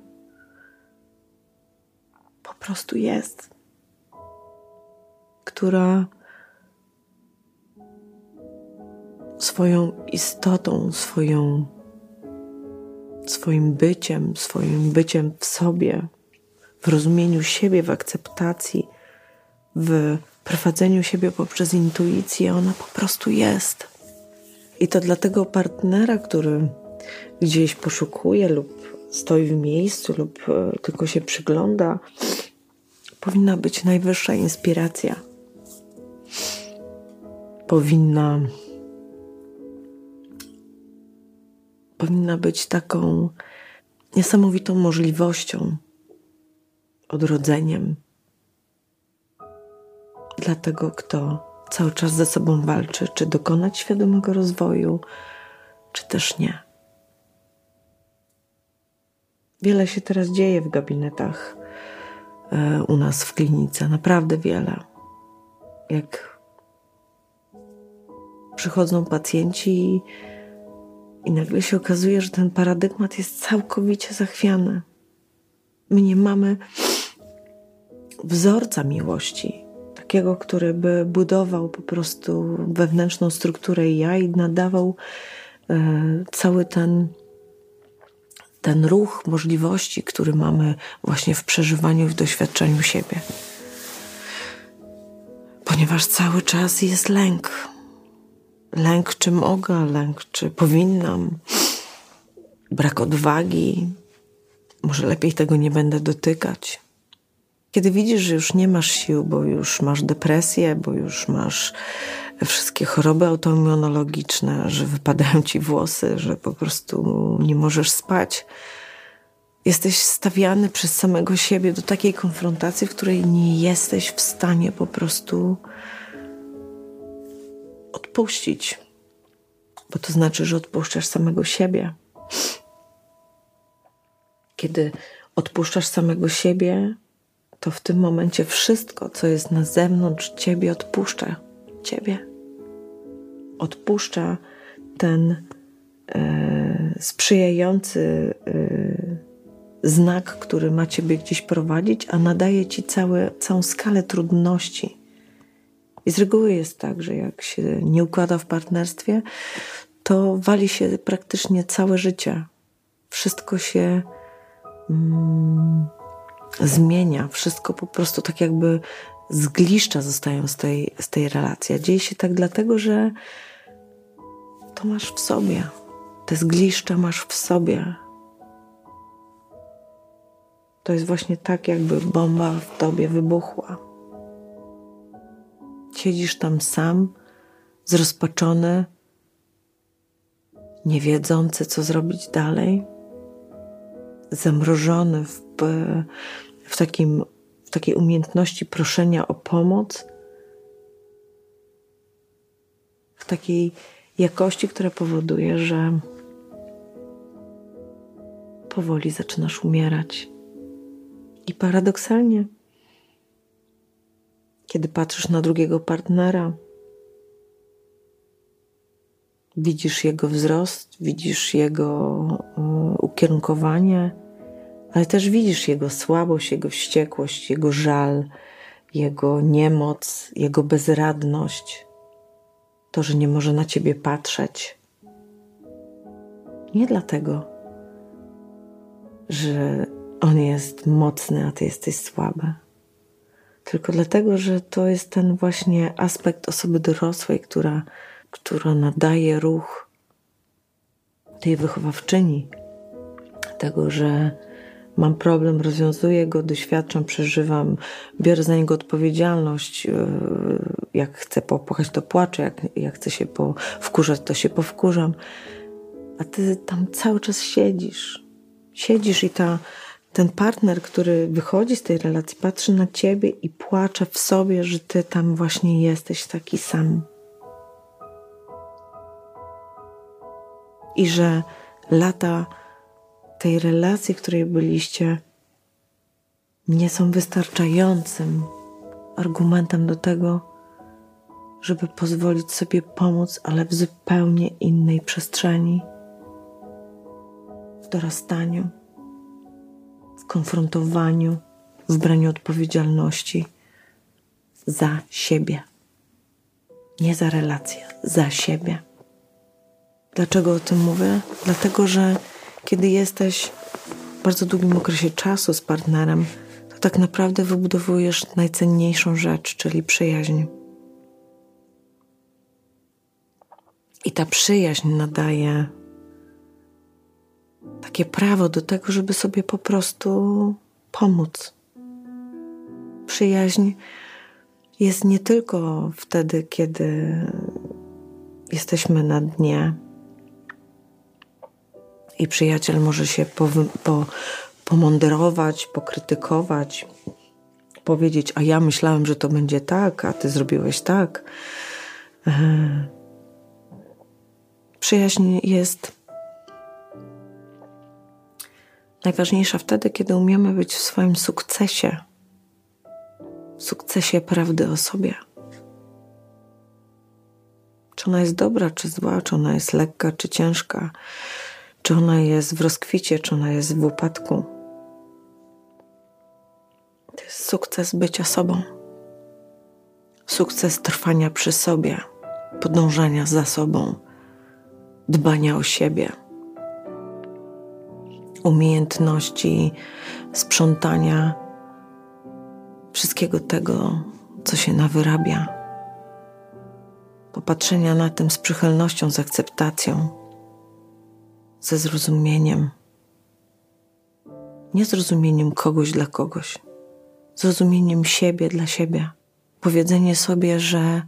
po prostu jest, która swoją istotą, swoją, swoim byciem, swoim byciem w sobie, w rozumieniu siebie, w akceptacji, w prowadzeniu siebie poprzez intuicję, ona po prostu jest. I to dla tego partnera, który gdzieś poszukuje lub stoi w miejscu lub e, tylko się przygląda, powinna być najwyższa inspiracja. Powinna powinna być taką niesamowitą możliwością, odrodzeniem, dla tego, kto cały czas ze sobą walczy, czy dokonać świadomego rozwoju, czy też nie. Wiele się teraz dzieje w gabinetach e, u nas w klinice, naprawdę wiele. Jak przychodzą pacjenci i, i nagle się okazuje, że ten paradygmat jest całkowicie zachwiany. My nie mamy wzorca miłości, takiego, który by budował po prostu wewnętrzną strukturę ja i nadawał e, cały ten, ten ruch możliwości, który mamy właśnie w przeżywaniu w doświadczeniu siebie. Ponieważ cały czas jest lęk. Lęk, czy mogę, lęk, czy powinnam, brak odwagi. Może lepiej tego nie będę dotykać. Kiedy widzisz, że już nie masz sił, bo już masz depresję, bo już masz wszystkie choroby autoimmunologiczne, że wypadają ci włosy, że po prostu nie możesz spać, jesteś stawiany przez samego siebie do takiej konfrontacji, w której nie jesteś w stanie po prostu odpuścić. Bo to znaczy, że odpuszczasz samego siebie. Kiedy odpuszczasz samego siebie, to w tym momencie wszystko, co jest na zewnątrz ciebie, odpuszcza ciebie. Odpuszcza ten e, sprzyjający e, znak, który ma ciebie gdzieś prowadzić, a nadaje ci całe, całą skalę trudności. I z reguły jest tak, że jak się nie układa w partnerstwie, to wali się praktycznie całe życie. Wszystko się. Mm, zmienia, wszystko po prostu tak jakby zgliszcza zostają z tej, z tej relacji. A dzieje się tak dlatego, że to masz w sobie. Te zgliszcza masz w sobie. To jest właśnie tak, jakby bomba w tobie wybuchła. Siedzisz tam sam, zrozpaczony, nie wiedzący, co zrobić dalej, zamrożony w w, takim, w takiej umiejętności proszenia o pomoc, w takiej jakości, która powoduje, że powoli zaczynasz umierać. I paradoksalnie, kiedy patrzysz na drugiego partnera, widzisz jego wzrost, widzisz jego y, ukierunkowanie, ale też widzisz jego słabość, jego wściekłość, jego żal, jego niemoc, jego bezradność, to, że nie może na ciebie patrzeć. Nie dlatego, że on jest mocny, a ty jesteś słaby, tylko dlatego, że to jest ten właśnie aspekt osoby dorosłej, która, która nadaje ruch tej wychowawczyni, tego, że mam problem, rozwiązuję go, doświadczam, przeżywam, biorę za niego odpowiedzialność. E, jak chcę popłakać, to płaczę, jak, jak chcę się wkurzać, to się powkurzam. A ty tam cały czas siedzisz. Siedzisz i ta, ten partner, który wychodzi z tej relacji, patrzy na ciebie i płacze w sobie, że ty tam właśnie jesteś taki sam. I że lata tej relacji, w której byliście, nie są wystarczającym argumentem do tego, żeby pozwolić sobie pomóc, ale w zupełnie innej przestrzeni, w dorastaniu, w konfrontowaniu, w braniu odpowiedzialności za siebie. Nie za relację, za siebie. Dlaczego o tym mówię? Dlatego, że kiedy jesteś w bardzo długim okresie czasu z partnerem, to tak naprawdę wybudowujesz najcenniejszą rzecz, czyli przyjaźń. I ta przyjaźń nadaje takie prawo do tego, żeby sobie po prostu pomóc. Przyjaźń jest nie tylko wtedy, kiedy jesteśmy na dnie, i przyjaciel może się po, po, pomądrować, pokrytykować, powiedzieć: A ja myślałem, że to będzie tak, a ty zrobiłeś tak. E, przyjaźń jest najważniejsza wtedy, kiedy umiemy być w swoim sukcesie, sukcesie prawdy o sobie. Czy ona jest dobra, czy zła, czy ona jest lekka, czy ciężka, czy ona jest w rozkwicie, czy ona jest w upadku. To jest sukces bycia sobą. Sukces trwania przy sobie, podążania za sobą, dbania o siebie, umiejętności sprzątania wszystkiego tego, co się nawyrabia, popatrzenia na tym z przychylnością, z akceptacją ze zrozumieniem. Nie zrozumieniem kogoś dla kogoś, zrozumieniem siebie dla siebie. Powiedzenie sobie, że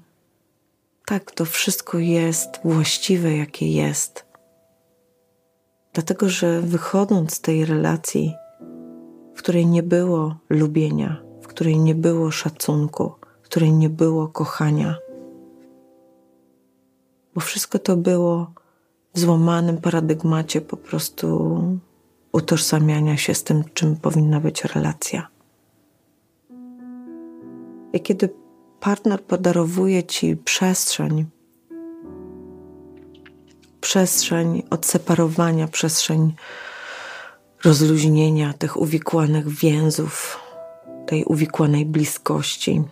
tak, to wszystko jest właściwe, jakie jest. Dlatego, że wychodząc z tej relacji, w której nie było lubienia, w której nie było szacunku, w której nie było kochania, bo wszystko to było w złamanym paradygmacie po prostu utożsamiania się z tym, czym powinna być relacja. I kiedy partner podarowuje ci przestrzeń, przestrzeń odseparowania, przestrzeń rozluźnienia tych uwikłanych więzów, tej uwikłanej bliskości,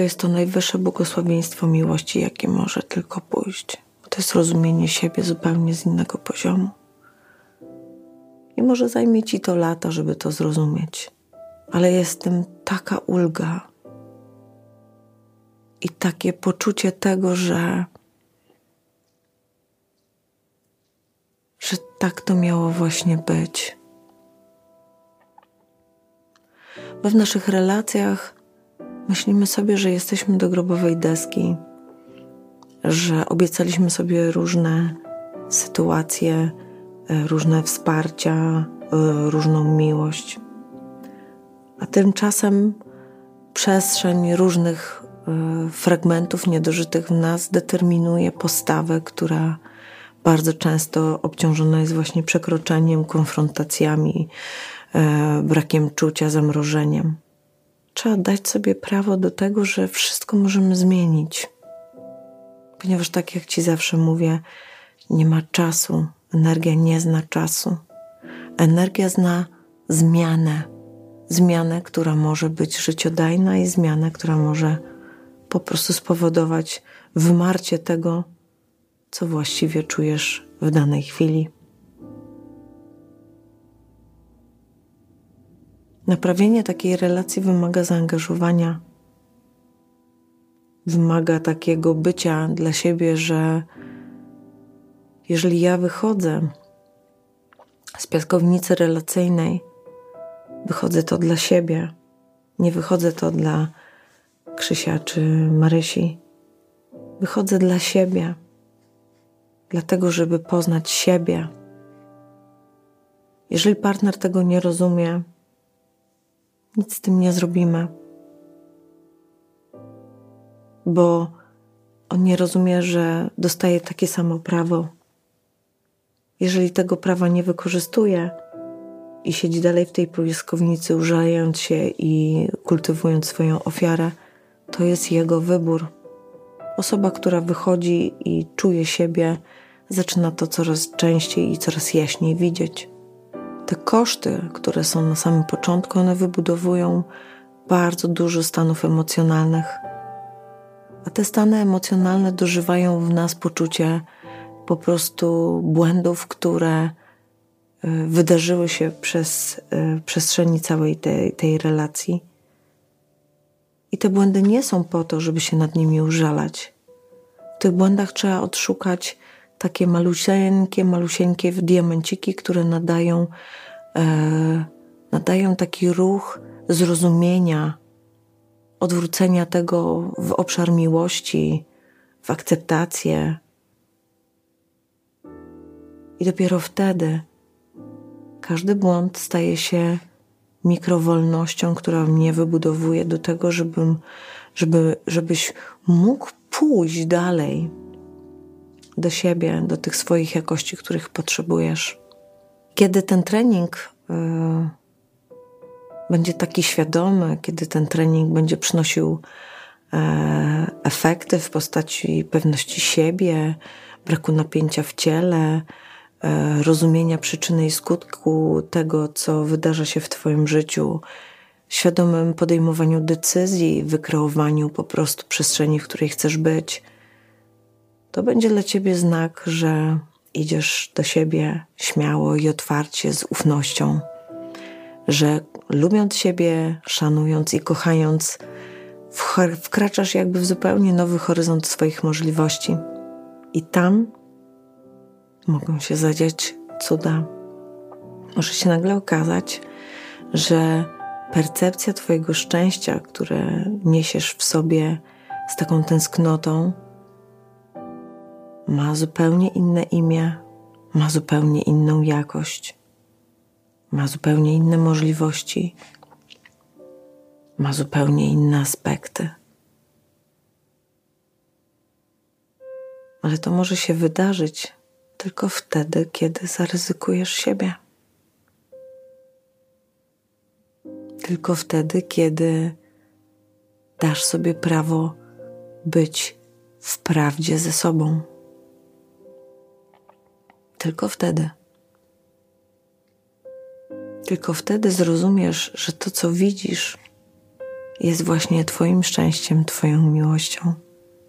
To jest to najwyższe błogosławieństwo miłości, jakie może tylko pójść. To jest rozumienie siebie zupełnie z innego poziomu. I może zajmie ci to lata, żeby to zrozumieć, ale jest tym taka ulga i takie poczucie tego, że, że tak to miało właśnie być. Bo w naszych relacjach Myślimy sobie, że jesteśmy do grobowej deski, że obiecaliśmy sobie różne sytuacje, e, różne wsparcia, e, różną miłość. A tymczasem przestrzeń różnych e, fragmentów niedożytych w nas determinuje postawę, która bardzo często obciążona jest właśnie przekroczeniem, konfrontacjami, brakiem czucia, zamrożeniem. Trzeba dać sobie prawo do tego, że wszystko możemy zmienić. Ponieważ, tak jak Ci zawsze mówię, nie ma czasu, energia nie zna czasu. Energia zna zmianę. Zmianę, która może być życiodajna i zmianę, która może po prostu spowodować wymarcie tego, co właściwie czujesz w danej chwili. Naprawienie takiej relacji wymaga zaangażowania, wymaga takiego bycia dla siebie, że jeżeli ja wychodzę z piaskownicy relacyjnej, wychodzę to dla siebie, nie wychodzę to dla Krzysia czy Marysi. Wychodzę dla siebie, dlatego, żeby poznać siebie. Jeżeli partner tego nie rozumie, nic z tym nie zrobimy, bo on nie rozumie, że dostaje takie samo prawo. Jeżeli tego prawa nie wykorzystuje i siedzi dalej w tej piaskownicy, użalając się i kultywując swoją ofiarę, to jest jego wybór. Osoba, która wychodzi i czuje siebie, zaczyna to coraz częściej i coraz jaśniej widzieć. Te koszty, które są na samym początku, one wybudowują bardzo dużo stanów emocjonalnych. A te stany emocjonalne dożywają w nas poczucie po prostu błędów, które y, wydarzyły się przez y, przestrzeni całej tej, tej relacji i te błędy nie są po to, żeby się nad nimi użalać. W tych błędach trzeba odszukać takie malusieńkie, malusieńkie diamenciki, które nadają, e, nadają taki ruch zrozumienia, odwrócenia tego w obszar miłości, w akceptację. I dopiero wtedy każdy błąd staje się mikrowolnością, która mnie wybudowuje do tego, żebym, żeby, żebyś mógł pójść dalej do siebie, do tych swoich jakości, których potrzebujesz. Kiedy ten trening y, będzie taki świadomy, kiedy ten trening będzie przynosił y, efekty w postaci pewności siebie, braku napięcia w ciele, E, rozumienia przyczyny i skutku tego, co wydarza się w Twoim życiu, świadomym podejmowaniu decyzji, wykreowaniu po prostu przestrzeni, w której chcesz być, to będzie dla Ciebie znak, że idziesz do siebie śmiało i otwarcie, z ufnością, że lubiąc siebie, szanując i kochając, wkraczasz jakby w zupełnie nowy horyzont swoich możliwości. I tam mogą się zadziać cuda. Może się nagle okazać, że percepcja Twojego szczęścia, które niesiesz w sobie z taką tęsknotą, ma zupełnie inne imię, ma zupełnie inną jakość, ma zupełnie inne możliwości, ma zupełnie inne aspekty. Ale to może się wydarzyć tylko wtedy, kiedy zaryzykujesz siebie. Tylko wtedy, kiedy dasz sobie prawo być w prawdzie ze sobą. Tylko wtedy. Tylko wtedy zrozumiesz, że to, co widzisz, jest właśnie Twoim szczęściem, Twoją miłością,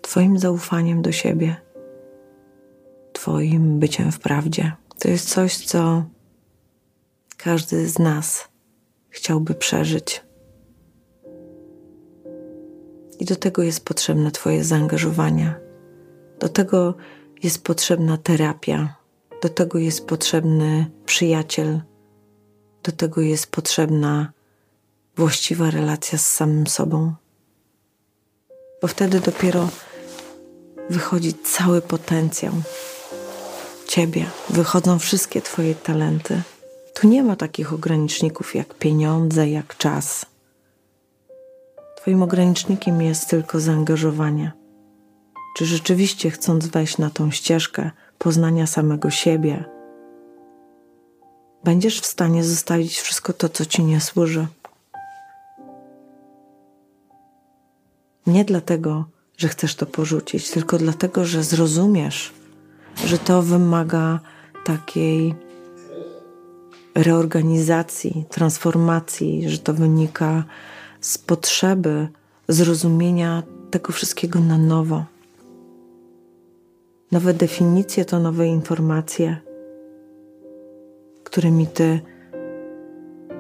Twoim zaufaniem do siebie Twoim byciem w prawdzie. To jest coś, co każdy z nas chciałby przeżyć. I do tego jest potrzebne Twoje zaangażowanie. Do tego jest potrzebna terapia. Do tego jest potrzebny przyjaciel. Do tego jest potrzebna właściwa relacja z samym sobą. Bo wtedy dopiero wychodzi cały potencjał ciebie wychodzą wszystkie twoje talenty. Tu nie ma takich ograniczników jak pieniądze, jak czas. Twoim ogranicznikiem jest tylko zaangażowanie. czy rzeczywiście chcąc wejść na tą ścieżkę poznania samego siebie, będziesz w stanie zostawić wszystko to, co ci nie służy. Nie dlatego, że chcesz to porzucić, tylko dlatego, że zrozumiesz, że to wymaga takiej reorganizacji, transformacji, że to wynika z potrzeby zrozumienia tego wszystkiego na nowo. Nowe definicje to nowe informacje, którymi ty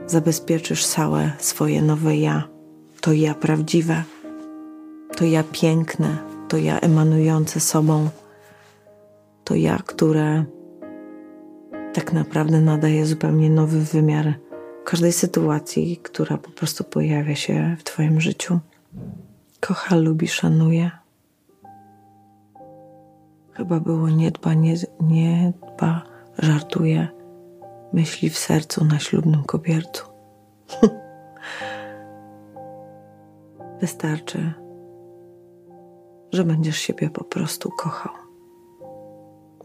zabezpieczysz całe swoje nowe ja. To ja prawdziwe, to ja piękne, to ja emanujące sobą, to ja, które tak naprawdę nadaje zupełnie nowy wymiar każdej sytuacji, która po prostu pojawia się w Twoim życiu. Kocha, lubi, szanuje. Chyba było nie dba, nie, nie dba, żartuje, myśli w sercu na ślubnym kobiercu. Wystarczy, że będziesz siebie po prostu kochał.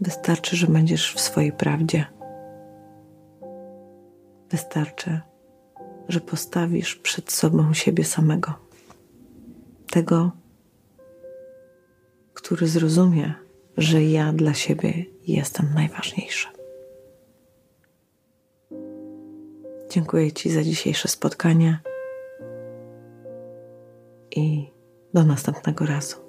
Wystarczy, że będziesz w swojej prawdzie. Wystarczy, że postawisz przed sobą siebie samego. Tego, który zrozumie, że ja dla siebie jestem najważniejszy. Dziękuję Ci za dzisiejsze spotkanie i do następnego razu.